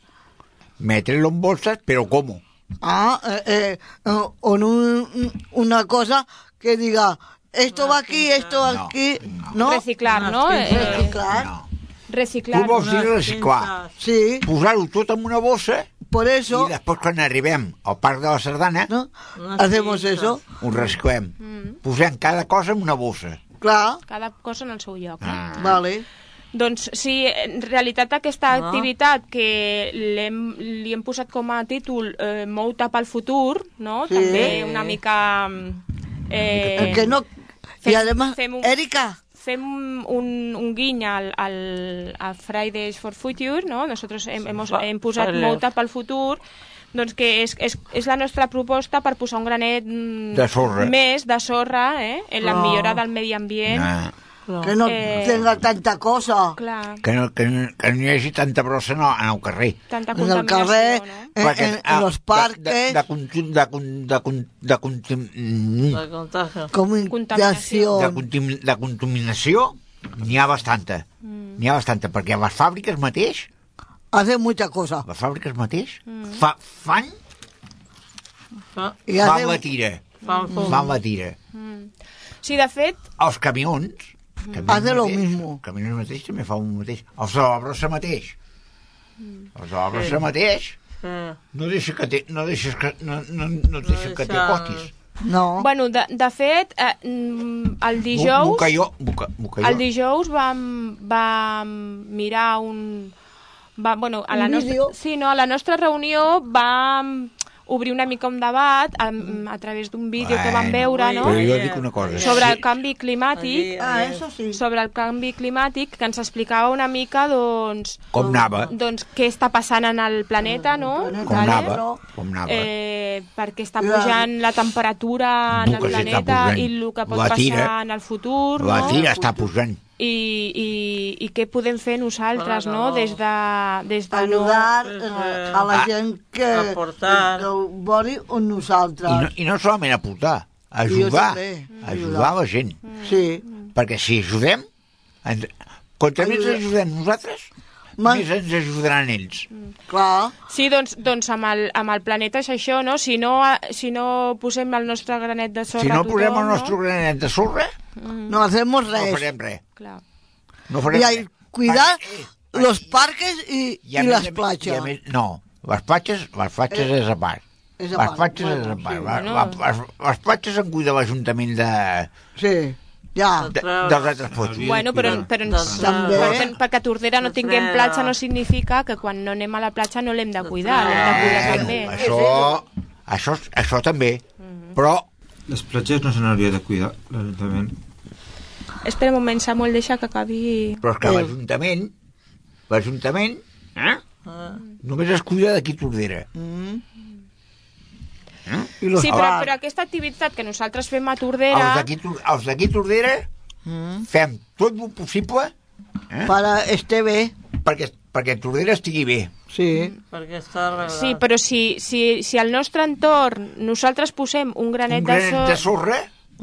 meterlo en bolsas, pero ¿cómo? Ah, eh, eh, eh, con un- una cosa que diga, esto va aquí, esto va No, aquí, ¿no? Reciclar, no? Eh, Reciclar. No. reciclar. Tu vols dir reciclar. Sí, Posar-ho tot en una bossa por eso I després, quan arribem al Parc de la Sardana, ¿no? hacemos eso. ho rasquem. Mm. Posem cada cosa en una bossa. Clar, Cada cosa en el seu lloc. Ah. Eh? vale. Doncs sí, en realitat aquesta Ah. activitat que l'hem- li hem posat com a títol eh, Mou-te pel futur, no? Sí. També una mica... Eh, El que no... Y fem- además, fem un- Erika, fem un, un guiny al, al, a Fridays for Future, no? Nosotros hem, hemos, hem posat Fridays. Mou-te pel futur, doncs que és, és, és la nostra proposta per posar un granet mm, De sorra. més de sorra eh? en la Ah. millora del medi ambient. Que no Eh, tenga tanta cosa. Clar, que, no, que, no, que no hi hagi tanta brossa en el, en el carrer. tanta En el carrer, no? en, Perquè, en, ah, en los De, de, de, contim- de, con- de, con- de, contim- mm, De contagio. contaminació. de, contim- de contaminació n'hi ha bastanta. Mm. N'hi ha bastanta, perquè a les fàbriques mateix, Hace mucha cosa. les fàbriques mateix, Mm. fa, fan, Fa, fan la tira. fan. Fan la tira. Mm. Sí, de fet, Els camions, Hace lo mateix, mismo. camions mateix també fan un mateix. Els la brossa mateix. Mm. Els la brossa mateix Sí. no deixa que te, no deixes que no, no, no et deixen que deixa- acostis. no. bueno, de, de fet, eh, mm, el dijous... Bocalló, boca, bocalló. El dijous vam, vam mirar un... Va, bueno, a la nostra, sí, no, a la nostra reunió vam obrir una mica un debat a, a través d'un vídeo que vam Bueno, veure, no? Però jo dic una cosa. sobre el canvi climàtic, Ah, eso sí. sobre el canvi climàtic, que ens explicava una mica, doncs, Com anava, doncs què està passant en el planeta, no? com Vale? anava, com anava. Eh, perquè està La- pujant la temperatura en el planeta pujant. i el que pot La passar en el futur, la no? tira està posant. I, i, i què podem fer nosaltres, no? Des de, des de Ayudar Sí, eh, a la Ah. gent que, Aportar. que ho voli amb I nosaltres. no, I no solament aportar, ajudar, ajudar la gent. Sí. Perquè si ajudem, contra més ajudem nosaltres, Ma- més ens ajudaran ells. Clar, Sí, doncs, doncs amb, el, amb el planeta és això, no? Si no, si no posem el nostre granet de sorra Si no tothom, posem el no? nostre granet de sorra, no hacemos no res. farem res. Clar. No farem hay res. cuidar Eh, los parques y, i més- i a playas. més- no, les platges, les platges és a part. És a Les part, platges és a bueno, part. sí. Les- Bueno. Les, les platges en cuida l'Ajuntament de, Sí, ya. de, dels altres pots. Bueno, però, però, ens, També. però que, perquè a Tordera no tinguem platja no significa que quan no anem a la platja no l'hem de cuidar, l'hem de cuidar també. Això, això, això també, però Les platges no se n'hauria de cuidar, l'Ajuntament. Espera un moment, Samuel, deixa que acabi... Però és que l'Ajuntament, l'Ajuntament, eh? només es cuida d'aquí Tordera. Mm. Los Sí, però, però aquesta activitat que nosaltres fem a Els Tordera... Els d'aquí Tordera fem tot el possible eh? Para este bé, perquè, perquè Tordera estigui bé. sí. Perquè està arreglat. Sí, però si, si, si al nostre entorn nosaltres posem un granet, Un granet de, de sor... sorra,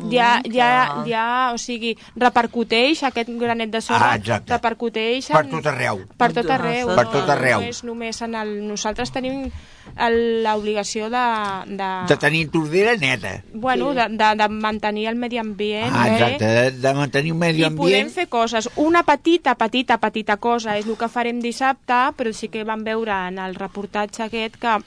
ja, ja, ja, o sigui, repercuteix aquest granet de sorra, Ah, exacte. repercuteix per en, tot arreu. per tot arreu. Per tot arreu. No és només en el... Nosaltres tenim el- l'obligació de, de, De tenir Tordera neta. bueno, de, de, de mantenir el medi ambient. Ah, eh? exacte, de, de mantenir un medi I podem ambient. fer coses. Una petita, petita, petita cosa és el que farem dissabte, però sí que vam veure en el reportatge aquest que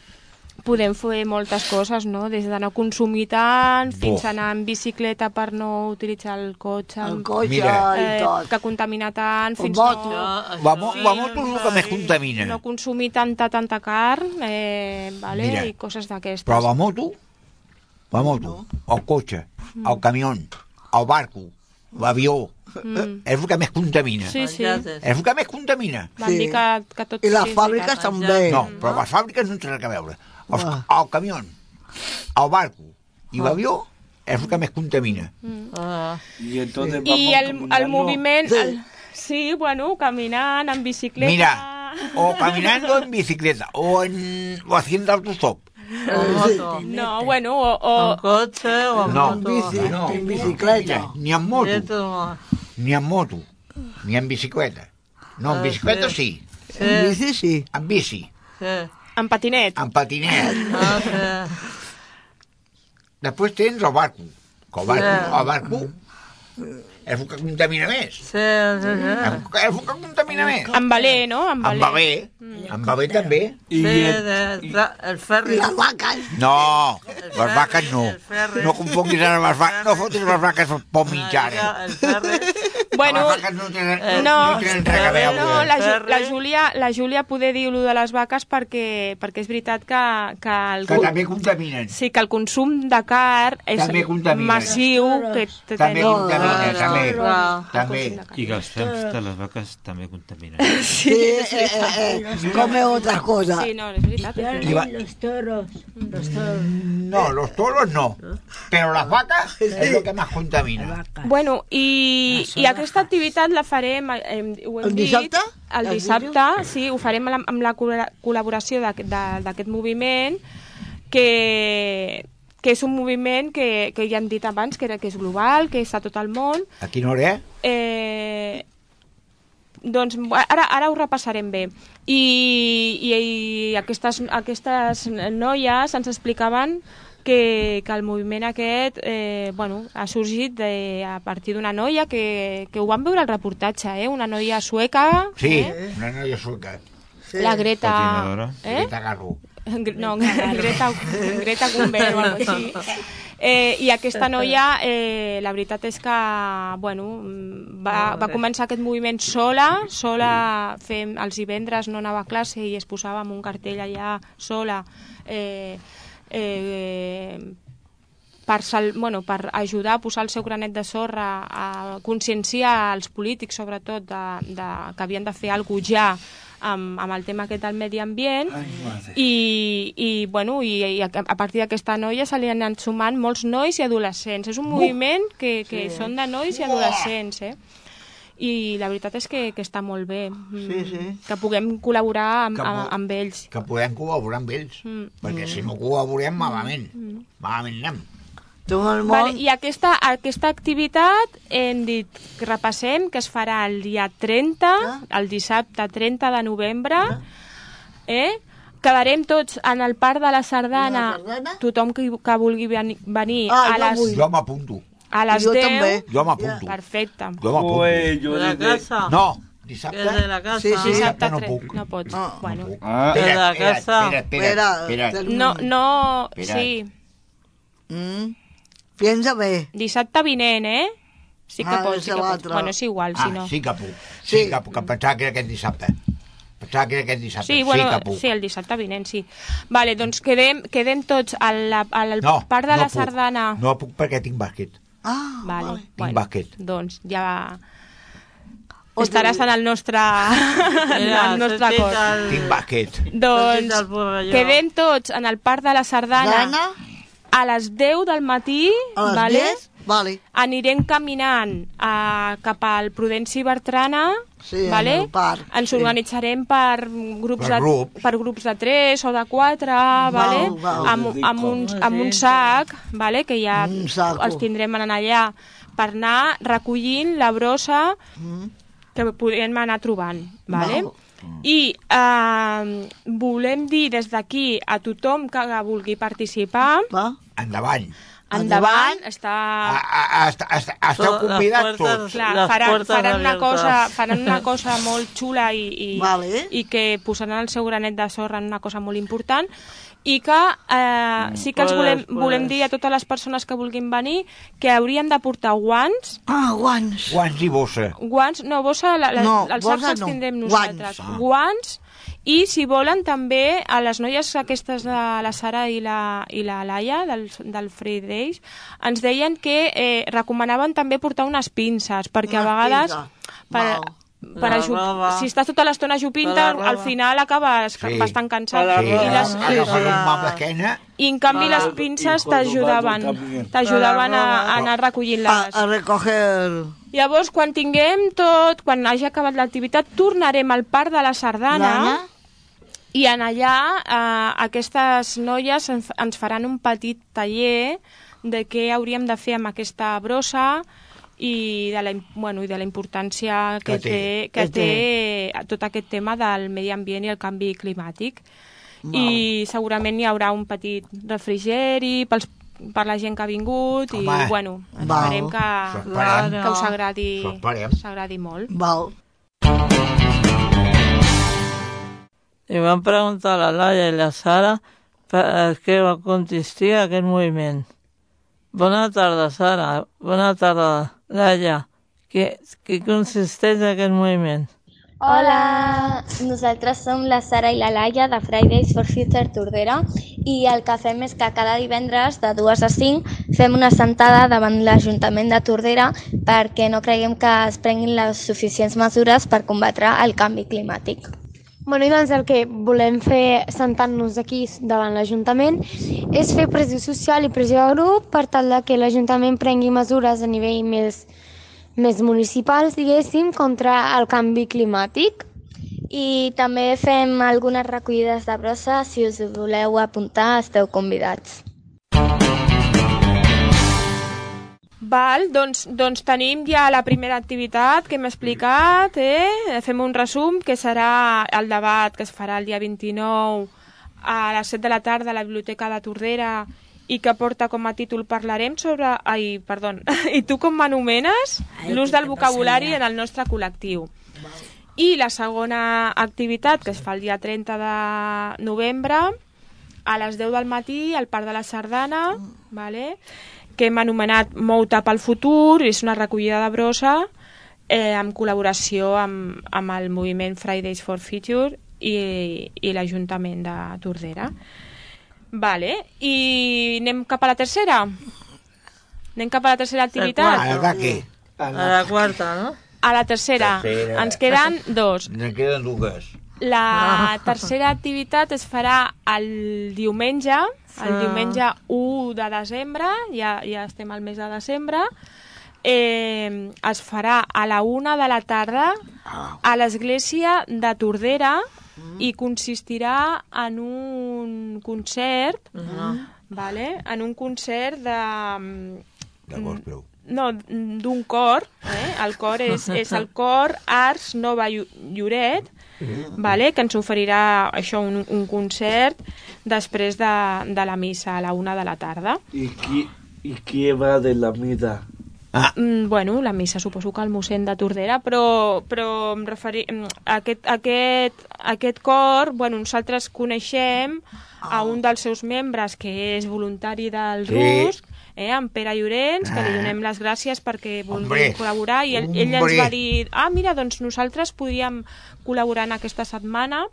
podem fer moltes coses, no? Des de no consumir tant, fins a anar en bicicleta per no utilitzar el cotxe, El cotxe Mira. i eh, tot. que contamina tant, fins moto. no, La, mo la moto és el que més contamina. no consumir tanta, tanta carn, eh, vale? Mira. i coses d'aquestes. Però la moto, la moto, el cotxe, el camió, el barco, l'avió, Mm. és el que més contamina. Sí, sí. És el que més contamina. Van Sí. dir que, que tot I les fàbriques també. No, però les fàbriques no tenen res a veure. Els, Ah. el camió, el barco i l'avió és el que més contamina. Ah, Y entonces I vamos el, el caminando. moviment... Sí. El, sí, bueno, caminant, en bicicleta... Mira, o caminando en bicicleta o, en, o haciendo autostop. en moto. No, bueno, o... o En coche o en No. En moto. bici, No. en bicicleta. Mira, ni en moto, ni en moto, ni en bicicleta. No, en Ah, bicicleta sí. sí, En bici sí. en bici, Sí. En patinet. en patinet. [laughs] Ah, sí. Després tens el barco. Que el barco, Sí. el barco és el que contamina més. Sí, sí, sí. És el que contamina més. Amb Valé, no? Amb Amb Valé. Babé, amb Babé també. Sí, de, de, el ferri. Les vaques. No, les vaques no. No confonguis ara les vaques, no fotis les vaques pel mitjà. El ferri. Bueno, les vaques no tenen, eh, no, no, tenen res a veure. no, la, Ju- la, Júlia, la Júlia poder dir lo de les vaques perquè, perquè és veritat que, que, el, Que també contaminen. sí, que el consum de car és També contaminen. massiu. Que te- També tenim- contamina, també. Clar. També. I que els fems de les vaques també contaminen. Sí, eh, eh, eh, come otra cosa. Sí, no, és veritat. És veritat. Los toros. Los toros. No, los toros no. Pero las vacas es lo que más contamina. Bueno, i, i aquesta activitat la farem, eh, ho hem El dit, dissabte? El El dissabte, sí, ho farem amb la, amb la col- col·laboració d'aquest moviment, que, que és un moviment que, que ja hem dit abans, que, era, que és global, que està a tot el món. A quina hora? Eh, doncs ara, ara ho repassarem bé. I, i, i aquestes, aquestes noies ens explicaven que, que el moviment aquest eh, bueno, ha sorgit de, a partir d'una noia que, que ho van veure al reportatge, eh? una noia sueca, Sí, eh? una noia sueca. la Greta... Patinadora. Eh? Greta Garro. No, Greta, Greta Thunberg o alguna cosa així. Eh, I aquesta noia, eh, la veritat és que bueno, va, va començar aquest moviment sola, sola fem, els divendres no anava a classe i es posava amb un cartell allà sola eh, eh, per, sal, bueno, per ajudar a posar el seu granet de sorra, a conscienciar els polítics, sobretot, de, de, que havien de fer alguna ja amb, amb el tema aquest del medi ambient i, i, bueno, i, i a, a partir d'aquesta noia se li han anat sumant molts nois i adolescents. És un moviment que, que sí. són de nois i adolescents, eh? I la veritat és que, que està molt bé. Mm, Sí, sí. Que puguem col·laborar amb, Que amb, pu- amb ells. Que podem col·laborar amb ells. Mm. Perquè si no col·laborem, malament. Malament anem. Tot el món... Vale, I aquesta, aquesta activitat hem dit que repassem que es farà el dia 30, el dissabte 30 de novembre, eh? Quedarem tots en el Parc de la Sardana, la Sardana? tothom que, que vulgui veni- venir Ah, a jo les. Jo m'apunto. A les Jo 10. també. Jo m'apunto. Perfecte. Jo m'apunto. Ué, jo De la diré... casa. No, dissabte... de la casa. Sí, sí. Dissabte no puc. No pots. Ah, bueno. Ah, De la casa. espera, espera, Espera. No, no, Espera. sí, Mm. Piensa bé. dissabte vinent, eh? Sí que Ah, pots, sí que pots. Bueno, és igual, Ah, si no. sí que puc. Sí, Sí. que puc. Que pensava que era aquest dissabte. Pensava que era aquest dissabte. Sí, bueno, sí que puc. sí, el dissabte vinent, sí. Vale, doncs quedem, quedem tots al, la- al No, parc de no la puc. Sardana. No puc perquè tinc bàsquet. Ah, Vale, vale. bueno, bàsquet. doncs ja Otro estaràs en el nostre, [laughs] en el nostre acord. el- Tinc bàsquet. sentit Doncs pavelló. quedem tots en el parc de la Sardana Dana, a les 10 del matí, a les vale? 10? Vale. anirem caminant a, cap al Prudenci Bertrana, Sí, vale? en parc, ens sí. organitzarem per grups, Per de, grups. per grups de 3 o de 4, vale? val. Amb, amb, un, amb un sac, vale? que ja els tindrem en allà per anar recollint la brossa Mm. que podem anar trobant. Vale? Val. I eh, volem dir des d'aquí a tothom que vulgui participar, Va? Endavant. endavant, està... A, a, a, a, a, esteu convidats tots. Clar, faran, faran, una cosa, faran una cosa molt xula i, i, Vale. i que posaran el seu granet de sorra en una cosa molt important i que eh, sí que els volem, volem dir a totes les persones que vulguin venir que haurien de portar guants, Ah, guants. Guants i bossa. guants, no, bossa, la, la, No, els bossa sacs els no. tindrem Guants. nosaltres. Ah. Guants, i si volen també a les noies aquestes de la Sara i la, i la Laia del, del Free Days ens deien que eh, recomanaven també portar unes pinces perquè a Unes vegades pinces. per, Val. per La ajup... roba. si estàs tota l'estona jupint al final acabes Sí. bastant cansat Sí, i, les, agafes la- un mal d'esquena i en canvi les Ah, pinces t'ajudaven camí. t'ajudaven a, a anar A, recollint-les a recoger... Llavors, quan tinguem tot, quan hagi acabat l'activitat, tornarem al Parc de la Sardana Dana? I en allà eh, aquestes noies ens, ens faran un petit taller de què hauríem de fer amb aquesta brossa i de la, bueno, i de la importància que, Que té. té, que Que té tot aquest tema del medi ambient i el canvi climàtic. I segurament hi haurà un petit refrigeri pels, per la gent que ha vingut i, Home. bueno, Val. esperem que, que us agradi, esperem. s'agradi molt. Val. I vam preguntar a la Laia i la Sara per a què va consistir aquest moviment. Bona tarda, Sara. Bona tarda, Laia. Què, què consisteix aquest moviment? Hola, nosaltres som la Sara i la Laia de Fridays for Future Tordera i el que fem és que cada divendres de 2 a 5 fem una sentada davant l'Ajuntament de Tordera perquè no creiem que es prenguin les suficients mesures per combatre el canvi climàtic. Bueno, i doncs el que volem fer sentant-nos aquí davant l'Ajuntament és fer pressió social i pressió de grup per tal de que l'Ajuntament prengui mesures a nivell més, més municipals, diguéssim, contra el canvi climàtic. I també fem algunes recollides de brossa, si us voleu apuntar esteu convidats. Val, doncs, doncs tenim ja la primera activitat que hem explicat, eh? fem un resum, que serà el debat que es farà el dia 29 a les 7 de la tarda a la Biblioteca de Tordera i que porta com a títol Parlarem sobre... Ai, perdó. [laughs] I tu com m'anomenes? L'ús del vocabulari en el nostre col·lectiu. I la segona activitat, que es fa el dia 30 de novembre, a les 10 del matí, al Parc de la Sardana, vale? Que hem anomenat Mou Tap al futur, és una recollida de brossa eh, en col·laboració amb, amb el moviment Fridays for Future i, i l'Ajuntament de Tordera. Vale, i anem cap a la tercera? Anem cap a la tercera activitat? A la què? A la quarta, no? A la tercera. Tercera. Ens queden dos. Ne queden dues. La tercera activitat es farà el diumenge, el Ah. diumenge 1 de desembre, ja, ja estem al mes de desembre, eh, es farà a la una de la tarda a l'església de Tordera i consistirà en un concert, vale? en un concert de... De gospel. No, d'un cor, eh? el cor és, és el [laughs] cor Ars Nova Llo- Lloret, vale? que ens oferirà això un, un concert després de, de la missa a la una de la tarda. ¿Y, qui, ¿Y qué va de la mida? Mm, bueno, la missa suposo que el mossèn de Tordera, però, però em referi... mm, aquest, aquest, aquest cor, bueno, nosaltres coneixem a un dels seus membres que és voluntari del Sí. RUSC, eh, en Pere Llorenç, que li donem les gràcies perquè vulgui col·laborar i ell, ell ens va dir, ah, mira, doncs nosaltres podríem col·laborar en aquesta setmana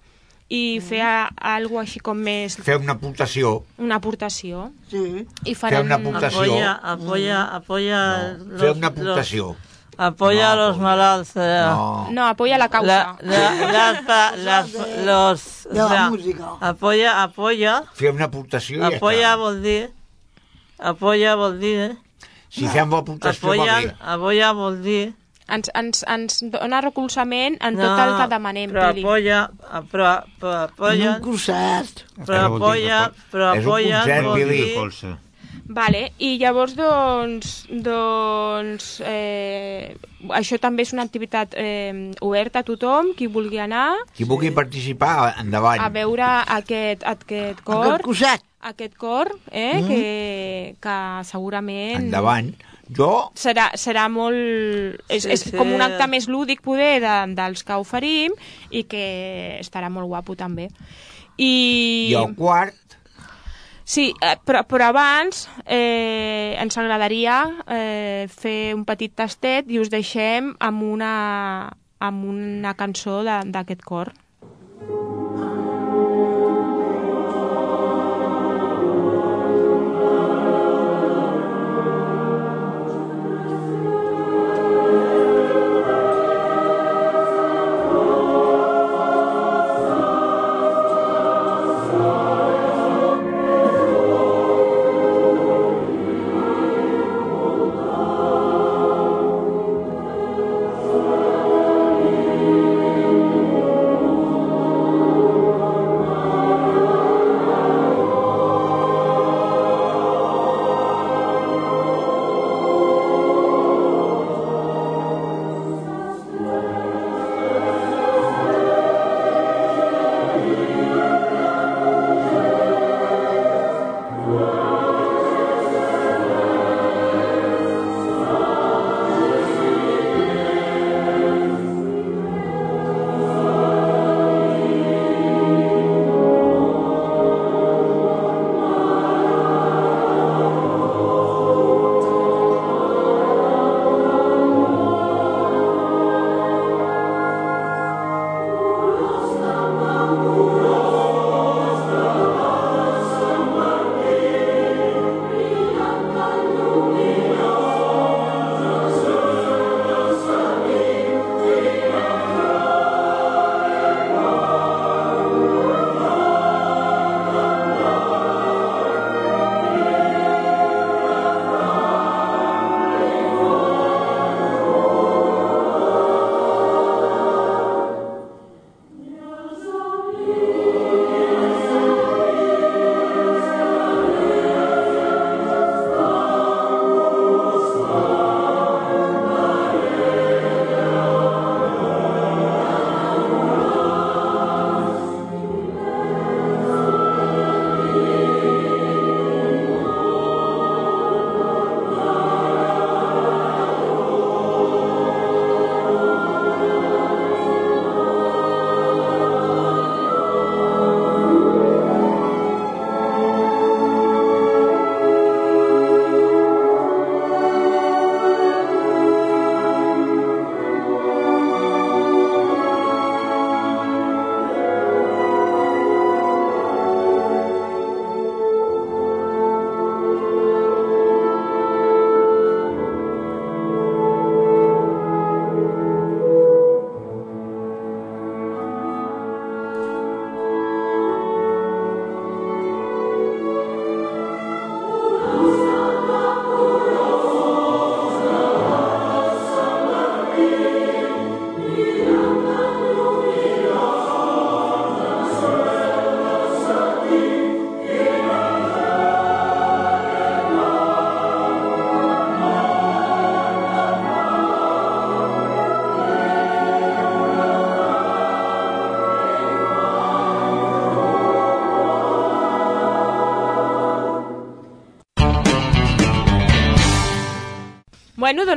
i fer a, algo així com més Fer una aportació. una aportació. Sí. I farem... una aportació. Apoya, apoya, apoya... No, fer una aportació. los- apoya a los malalts. eh, No. No, apoya la causa. La, la, las pa- las- los, de la o sea, música. Apoya, apoya. Fer una aportació i ja Apoya està. vol dir... Apoya vol dir... eh? Si fem aportació va Apoya, bé. apoya vol dir... Ens, ens, ens dona recolzament en tot el que demanem, però Pili. apoya, però, però apoya, En un concert. però apoya, però És un apoya concert, vol Billy. dir... Vale, i llavors, doncs, doncs eh, això també és una activitat eh, oberta a tothom, qui vulgui anar Qui vulgui participar, endavant. a veure aquest, aquest cor, Aquest concert. aquest cor, eh, Mm. que, que segurament Endavant. Jo, serà, serà molt... És, Sí, és sí. com un acte més lúdic, poder, de, dels que oferim i que estarà molt guapo, també. I... i el quart, Sí, eh, però, però abans eh, ens agradaria eh, fer un petit tastet i us deixem amb una, amb una cançó d'aquest cor. Thank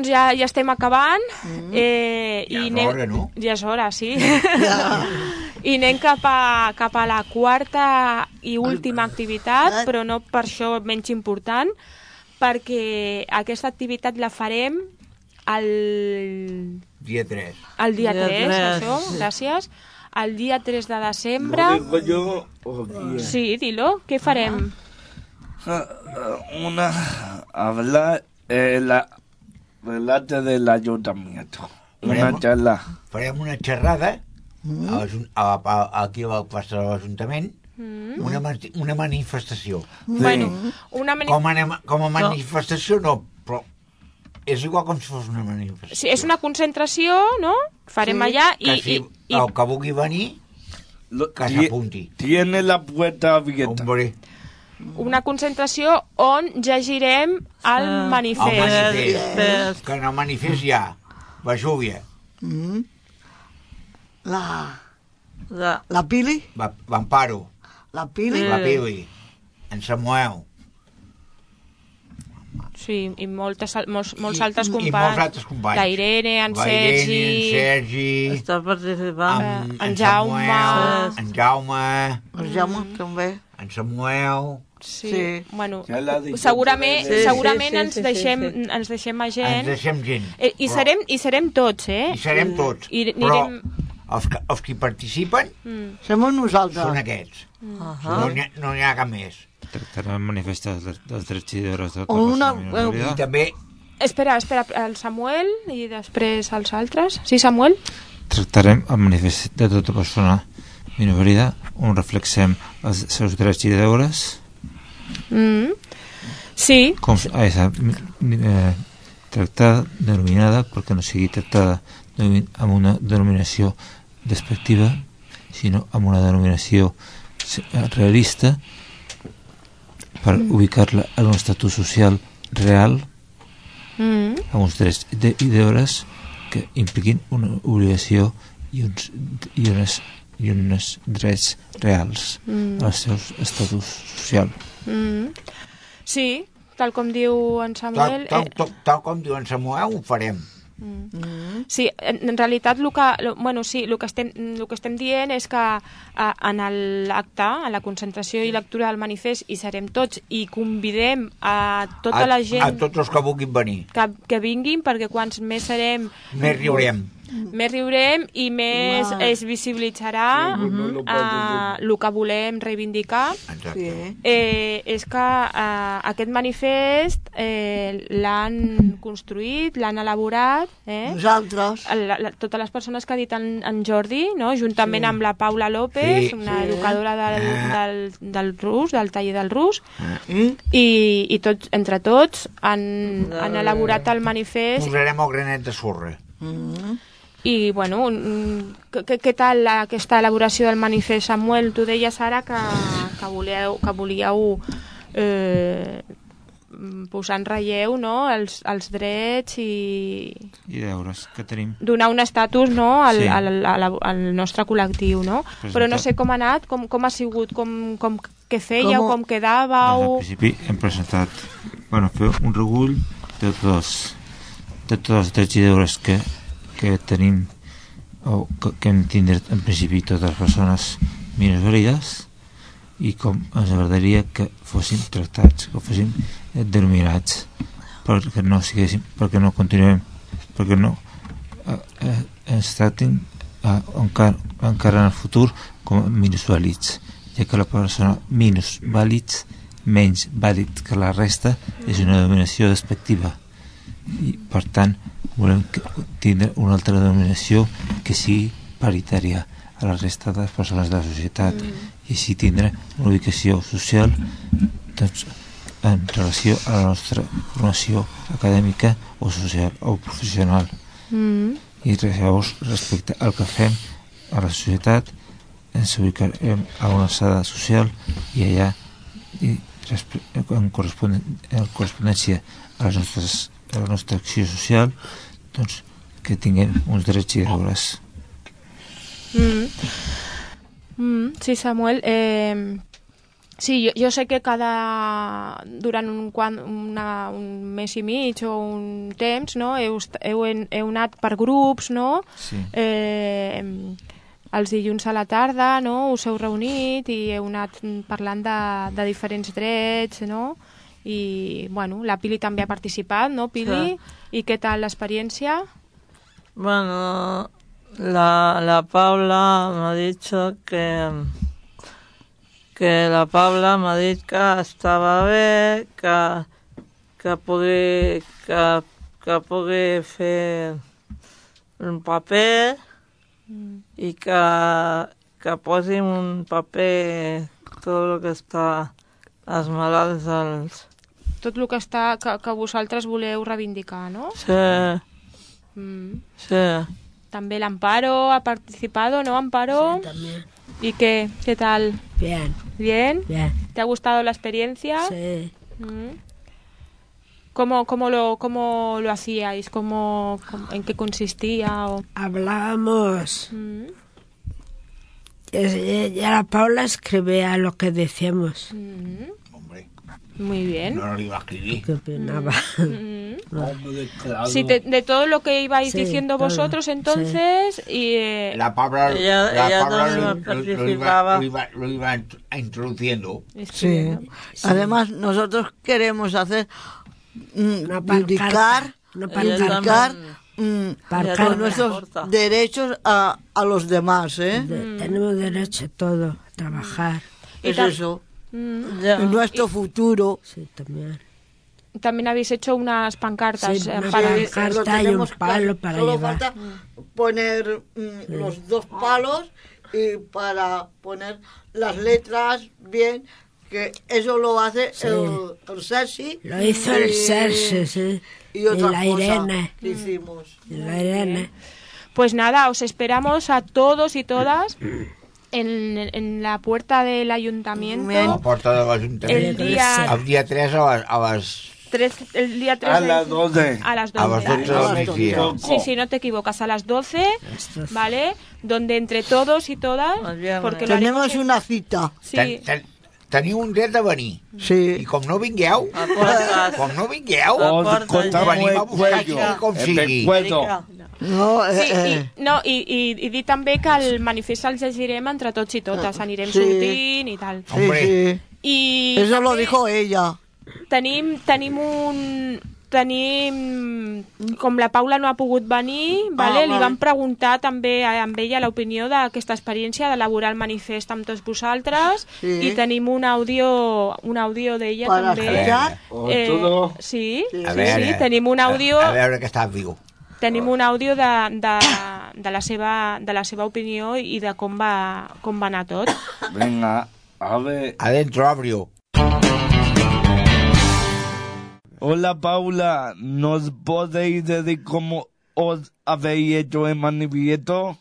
doncs ja, ja estem acabant. Mm. Eh, Ja i és anem- hora, no? Ja és hora, sí. [laughs] I anem cap a, cap a la quarta i última activitat, però no per això menys important, perquè aquesta activitat la farem el, Dia 3. el dia Dia 3, tres, això, sí. gràcies. El dia 3 de desembre... Lo digo yo o bien. Sí, dilo, què farem? Ah, ah, Una habla eh, la relate del ayuntamiento. Una Farem- charla. Farem una xerrada a, l'Ajun- a, a, aquí a la plaça de l'Ajuntament, Mm. una, una manifestació. Bueno, una mani- Com a, com a manifestació no, però és igual com si fos una manifestació. Sí, és una concentració, no? Farem Sí. allà i, que si i, i el que vulgui venir, que s'apunti. Tiene la puerta abierta. Hombre, una concentració on llegirem el el manifest. manifest. Que en el manifest hi ha Vesúvia, Mm. La, La, la Pili, Va- Vamparo, la Pili, la Pili, en Samuel, Sí, i moltes, molts, molts altres i companys. molts altres companys. La Irene, en La Irene, Sergi... en Sergi, està participant. en, en en Jaume. Samuel, en Jaume, el Jaume també. en Samuel, Sí. Sí. Bueno, segurament, Sí, sí, segurament sí, ens, sí, sí, deixem, sí. ens deixem a ens gent. deixem gent. Eh, i, Però- serem, I serem tots, eh? I serem tots. I, Però anirem... els que, els que hi participen Mm. Som nosaltres. són aquests. Ahà. No n'hi ha, no ha cap més. Tractarem manifestar dels, dels drets i deures de tota O una-. I també Espera, espera, el Samuel i després els altres. Sí, Samuel? Tractarem el manifest de tota persona minorida on reflexem els seus drets i deures Mm. Sí, com ha de ser eh, tractada, denominada perquè no sigui tractada amb una denominació despectiva sinó amb una denominació eh, realista per ubicar-la en un estatus social real mm. amb uns drets de, i deures que impliquin una obligació i uns, i unes, i uns drets reals Mm. als seus estatus social. Mm. Sí, tal com diu en tal, Samuel... tal, eh, tal, tal com diu en Samuel, ho farem. Mm. Sí, en, en realitat el que, lo, bueno, sí, el que, estem, el que estem dient és que a, en el- l'acte, a la concentració i lectura del manifest, hi serem tots i convidem a tota a, la gent A tots els que vulguin venir. que, que vinguin perquè quants més serem Més riurem. Més riurem i més Clar. es visibilitzarà Sí, no lo uh, puedo el que volem reivindicar Exacte. Sí. eh, és que eh, aquest manifest eh, l'han construït, l'han elaborat eh? Nosaltres. la, la, totes les persones que ha dit en, en Jordi, no? juntament Sí. amb la Paula López, Sí. una Sí. educadora del, Ah. del, del rus, del taller del rus, Mm? i, i tots, entre tots han, han elaborat el manifest Posarem el granet de sorra. Mm. I, bueno, què, què tal la- aquesta elaboració del manifest, Samuel? Tu deies ara que, que volíeu, que volíeu eh, posar en relleu no? els, els drets i I deures que tenim. donar un estatus no, al, Sí. al, al, al nostre col·lectiu, no? Presentar- Però no sé com ha anat, com, com ha sigut, com, com què fèieu, Com- com, Doncs, quedàveu... al principi hem presentat bueno, fer un regull de tots, de tots els drets i deures que, que tenim o que, que hem tindre en principi totes les persones minorides i com ens agradaria que fossin tractats, que fossin eh, denominats perquè no siguéssim, perquè no continuem perquè no eh, eh, ens tractin eh, encara, encara en el futur com a ja que la persona minusvàlids menys vàlid que la resta és una denominació despectiva. I per tant volem tindre una altra denominació que sigui paritària a la resta de les persones de la societat mm. i així tindre una ubicació social doncs, en relació a la nostra formació acadèmica o social o professional Mm. i llavors respecte al que fem a la societat ens ubicarem a una sala social i allà i en correspondència a, les nostres, a la nostra acció social doncs que tinguem uns drets i deures Mm. Mm, sí, Samuel. Eh, sí, jo, jo sé que cada... durant un, quan, una, un mes i mig o un temps, no?, heu, heu, heu anat per grups, no?, Sí. eh, els dilluns a la tarda, no?, us heu reunit i heu anat parlant de, de diferents drets, no?, i, bueno, la Pili també ha participat, no, Pili? I què tal l'experiència? Bueno, la, la Paula me ha dicho que que la Paula m'ha dit que estava bé, que, que pugui, que, que pugui fer un paper i que, que posi un paper tot el que està als malalts dels... Tot el que, està, que, que vosaltres voleu reivindicar, no? Sí, Mm. sí. También el Amparo ha participado, ¿no, Amparo? Sí, también. ¿Y qué? ¿Qué tal? Bien, ¿Bien? bien. ¿Te ha gustado la experiencia? Sí. Mm. ¿Cómo, cómo, lo, ¿Cómo lo hacíais? ¿Cómo, cómo- ¿En qué consistía? O... Hablábamos. Mm. Y ya la Paula escribía lo que decíamos. Mm. Muy bien. no lo iba a escribir. ¿Qué opinaba? Mm. Sí, de, de todo lo que ibais Sí, diciendo todo, vosotros entonces y... eh, La Pabla, Ella- la ella también lo, lo- lo iba, participaba. lo iba- lo iba int- introduciendo. Sí. Además, nosotros queremos hacer mm, mm, con nuestros derechos a, a los demás, ¿eh? De- Tenemos derecho a todo, a trabajar. Y Es eso. Mm. Ya. Y nuestro futuro. Sí, también. También habéis hecho unas pancartas Sí, eh, para... pancarta. y un palo para Solo llevar. falta poner mm, los dos palos y para poner las letras bien, que eso lo hace Sí. el, el Sergi. Lo hizo el y- Sergi, sí. Y otra la cosa Irene. que hicimos. Y la Irene. Pues nada, os esperamos a todos y todas [coughs] en, en la puerta del ayuntamiento la el día, El dia 3 a les, a el día 3 A de- las 12. a las a 12. les 12 del migdia. Sí, sí, no te equivocas, a las 12, ¿vale? Donde entre todos y todas, porque Tenemos en- una cita. Sí, Ten, ten, teniu un dret de venir. I Sí. com no vingueu, A com no vingueu, Venim a el buscar aquí com El sigui. No, eh, Sí, eh, i, no, i, i, i dir també que el manifest el llegirem entre tots i totes, anirem Sí. sortint i tal. sí, Hombre. sí. I Eso lo dijo ella. Tenim, tenim un... Tenim... Com la Paula no ha pogut venir, vale? Ah, li vam preguntar també a, amb ella l'opinió d'aquesta experiència d'elaborar el manifest amb tots vosaltres Sí. i tenim un àudio, un àudio d'ella Para també. escuchar. Eh, sí, sí, sí, veure, sí, tenim un àudio... A, veure que estàs viu. Tenim un àudio de, de, de, la seva, de la seva opinió i de com va, com va anar tot. Venga, a ver. Adentro, abrio. Hola Paula, ¿nos podéis decir cómo os habéis hecho el manifiesto?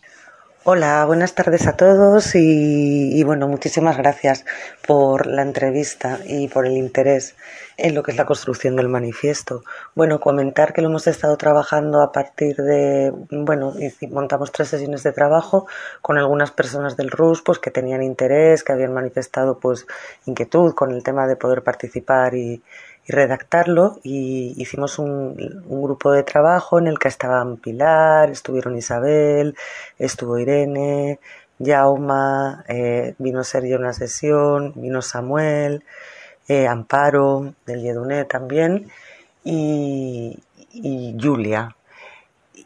Hola, buenas tardes a todos y, y, bueno, muchísimas gracias por la entrevista y por el interés en lo que es la construcción del manifiesto. Bueno, comentar que lo hemos estado trabajando a partir de, bueno, montamos tres sesiones de trabajo con algunas personas del RUS pues que tenían interés, que habían manifestado pues inquietud con el tema de poder participar y, y redactarlo y hicimos un, un grupo de trabajo en el que estaban Pilar, estuvieron Isabel, estuvo Irene, Jauma, eh, vino Sergio a una sesión, vino Samuel, eh, Amparo del Yeduné también y, y Julia.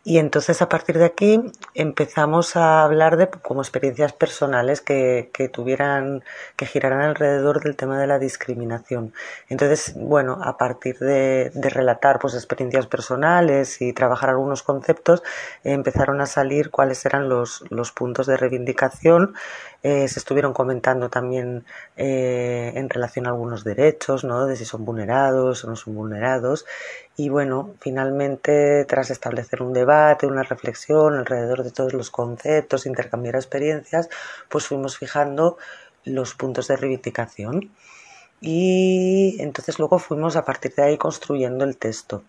Y entonces a partir de aquí empezamos a hablar de como experiencias personales que, que tuvieran, que giraran alrededor del tema de la discriminación. Entonces, bueno, a partir de, relatar pues experiencias personales y trabajar algunos conceptos, empezaron a salir cuáles eran los, los puntos de reivindicación. Eh, se estuvieron comentando también eh, en relación a algunos derechos, ¿no? De si son vulnerados o no son vulnerados. Y bueno, finalmente, tras establecer un debate, una reflexión alrededor de todos los conceptos, intercambiar experiencias, pues fuimos fijando los puntos de reivindicación. Y entonces luego fuimos a partir de ahí construyendo el texto.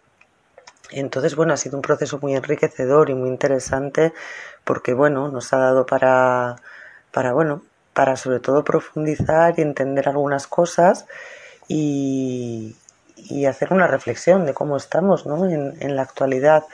Entonces, bueno, ha sido un proceso muy enriquecedor y muy interesante porque, bueno, nos ha dado para, para bueno, para sobre todo profundizar y entender algunas cosas y, hacer una reflexión de cómo estamos ¿no? en, en la actualidad.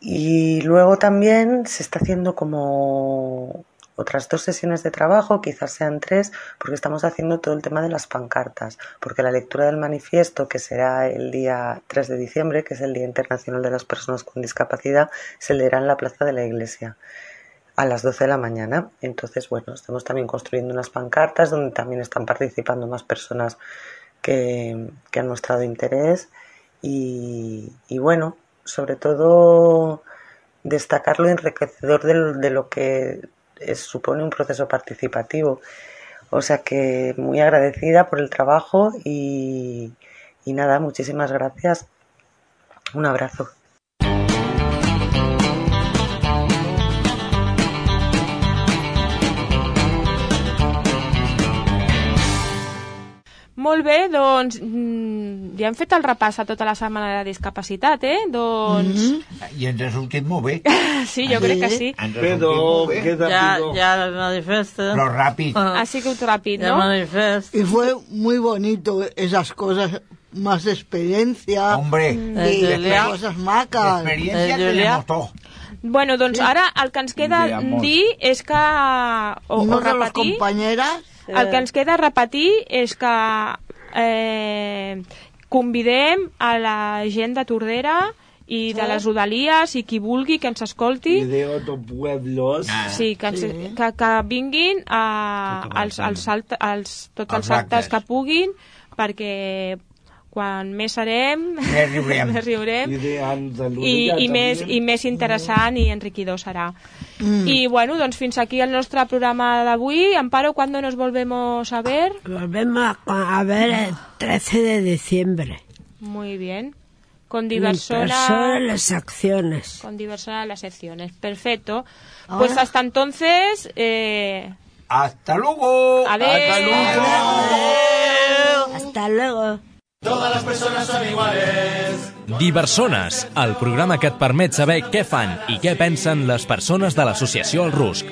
Y luego también se está haciendo como otras dos sesiones de trabajo, quizás sean tres, porque estamos haciendo todo el tema de las pancartas, porque la lectura del manifiesto, que será el día 3 de diciembre, que es el Día Internacional de las Personas con Discapacidad, se leerá en la Plaza de la Iglesia a las 12 de la mañana. Entonces, bueno, estamos también construyendo unas pancartas donde también están participando más personas que, han mostrado interés y, bueno, sobre todo destacar lo enriquecedor de, de lo que supone un proceso participativo. O sea que muy agradecida por el trabajo y nada, muchísimas gracias. Un abrazo. Molt bé, doncs mm, ja hem fet el repàs a tota la setmana de discapacitat, eh? Doncs... Mm -hmm. I ens ha sortit molt bé. [laughs] sí, jo crec que sí. Pero, qué Ya, rápido. ya el manifiesto. Però ràpid. Ha sigut ràpid, Ya no? manifiesto. Y fue muy bonito esas cosas, más experiencia. Hombre, y Julia. cosas macas. experiencia tenemos todo. Bueno, doncs ara el que ens queda dir és que... O, o de los repetir... compañeras El que ens queda repetir és que eh, convidem a la gent de Tordera i de les rodalies i qui vulgui que ens escolti de otros pueblos. sí, que, ens, Sí. que, que vinguin a, als, als, alt, als, tots els, actes. que puguin perquè quan més serem Més riurem. [laughs] més riurem i, Andalucía i, més, i més interessant i enriquidor serà. Mm. I bueno, doncs fins aquí el nostre programa d'avui. Amparo, ¿cuándo nos volvemos a ver? Volvemos a, a ver el 13 de diciembre. Muy bien. Con diversona... persona las acciones. Con diversona las secciones. Perfecto. Ahora- Pues hasta entonces... Eh... Hasta luego. Adeu. Hasta luego. Todas las personas son iguales. Diversones, el programa que et permet saber què fan i què pensen les persones de l'associació El Rusc.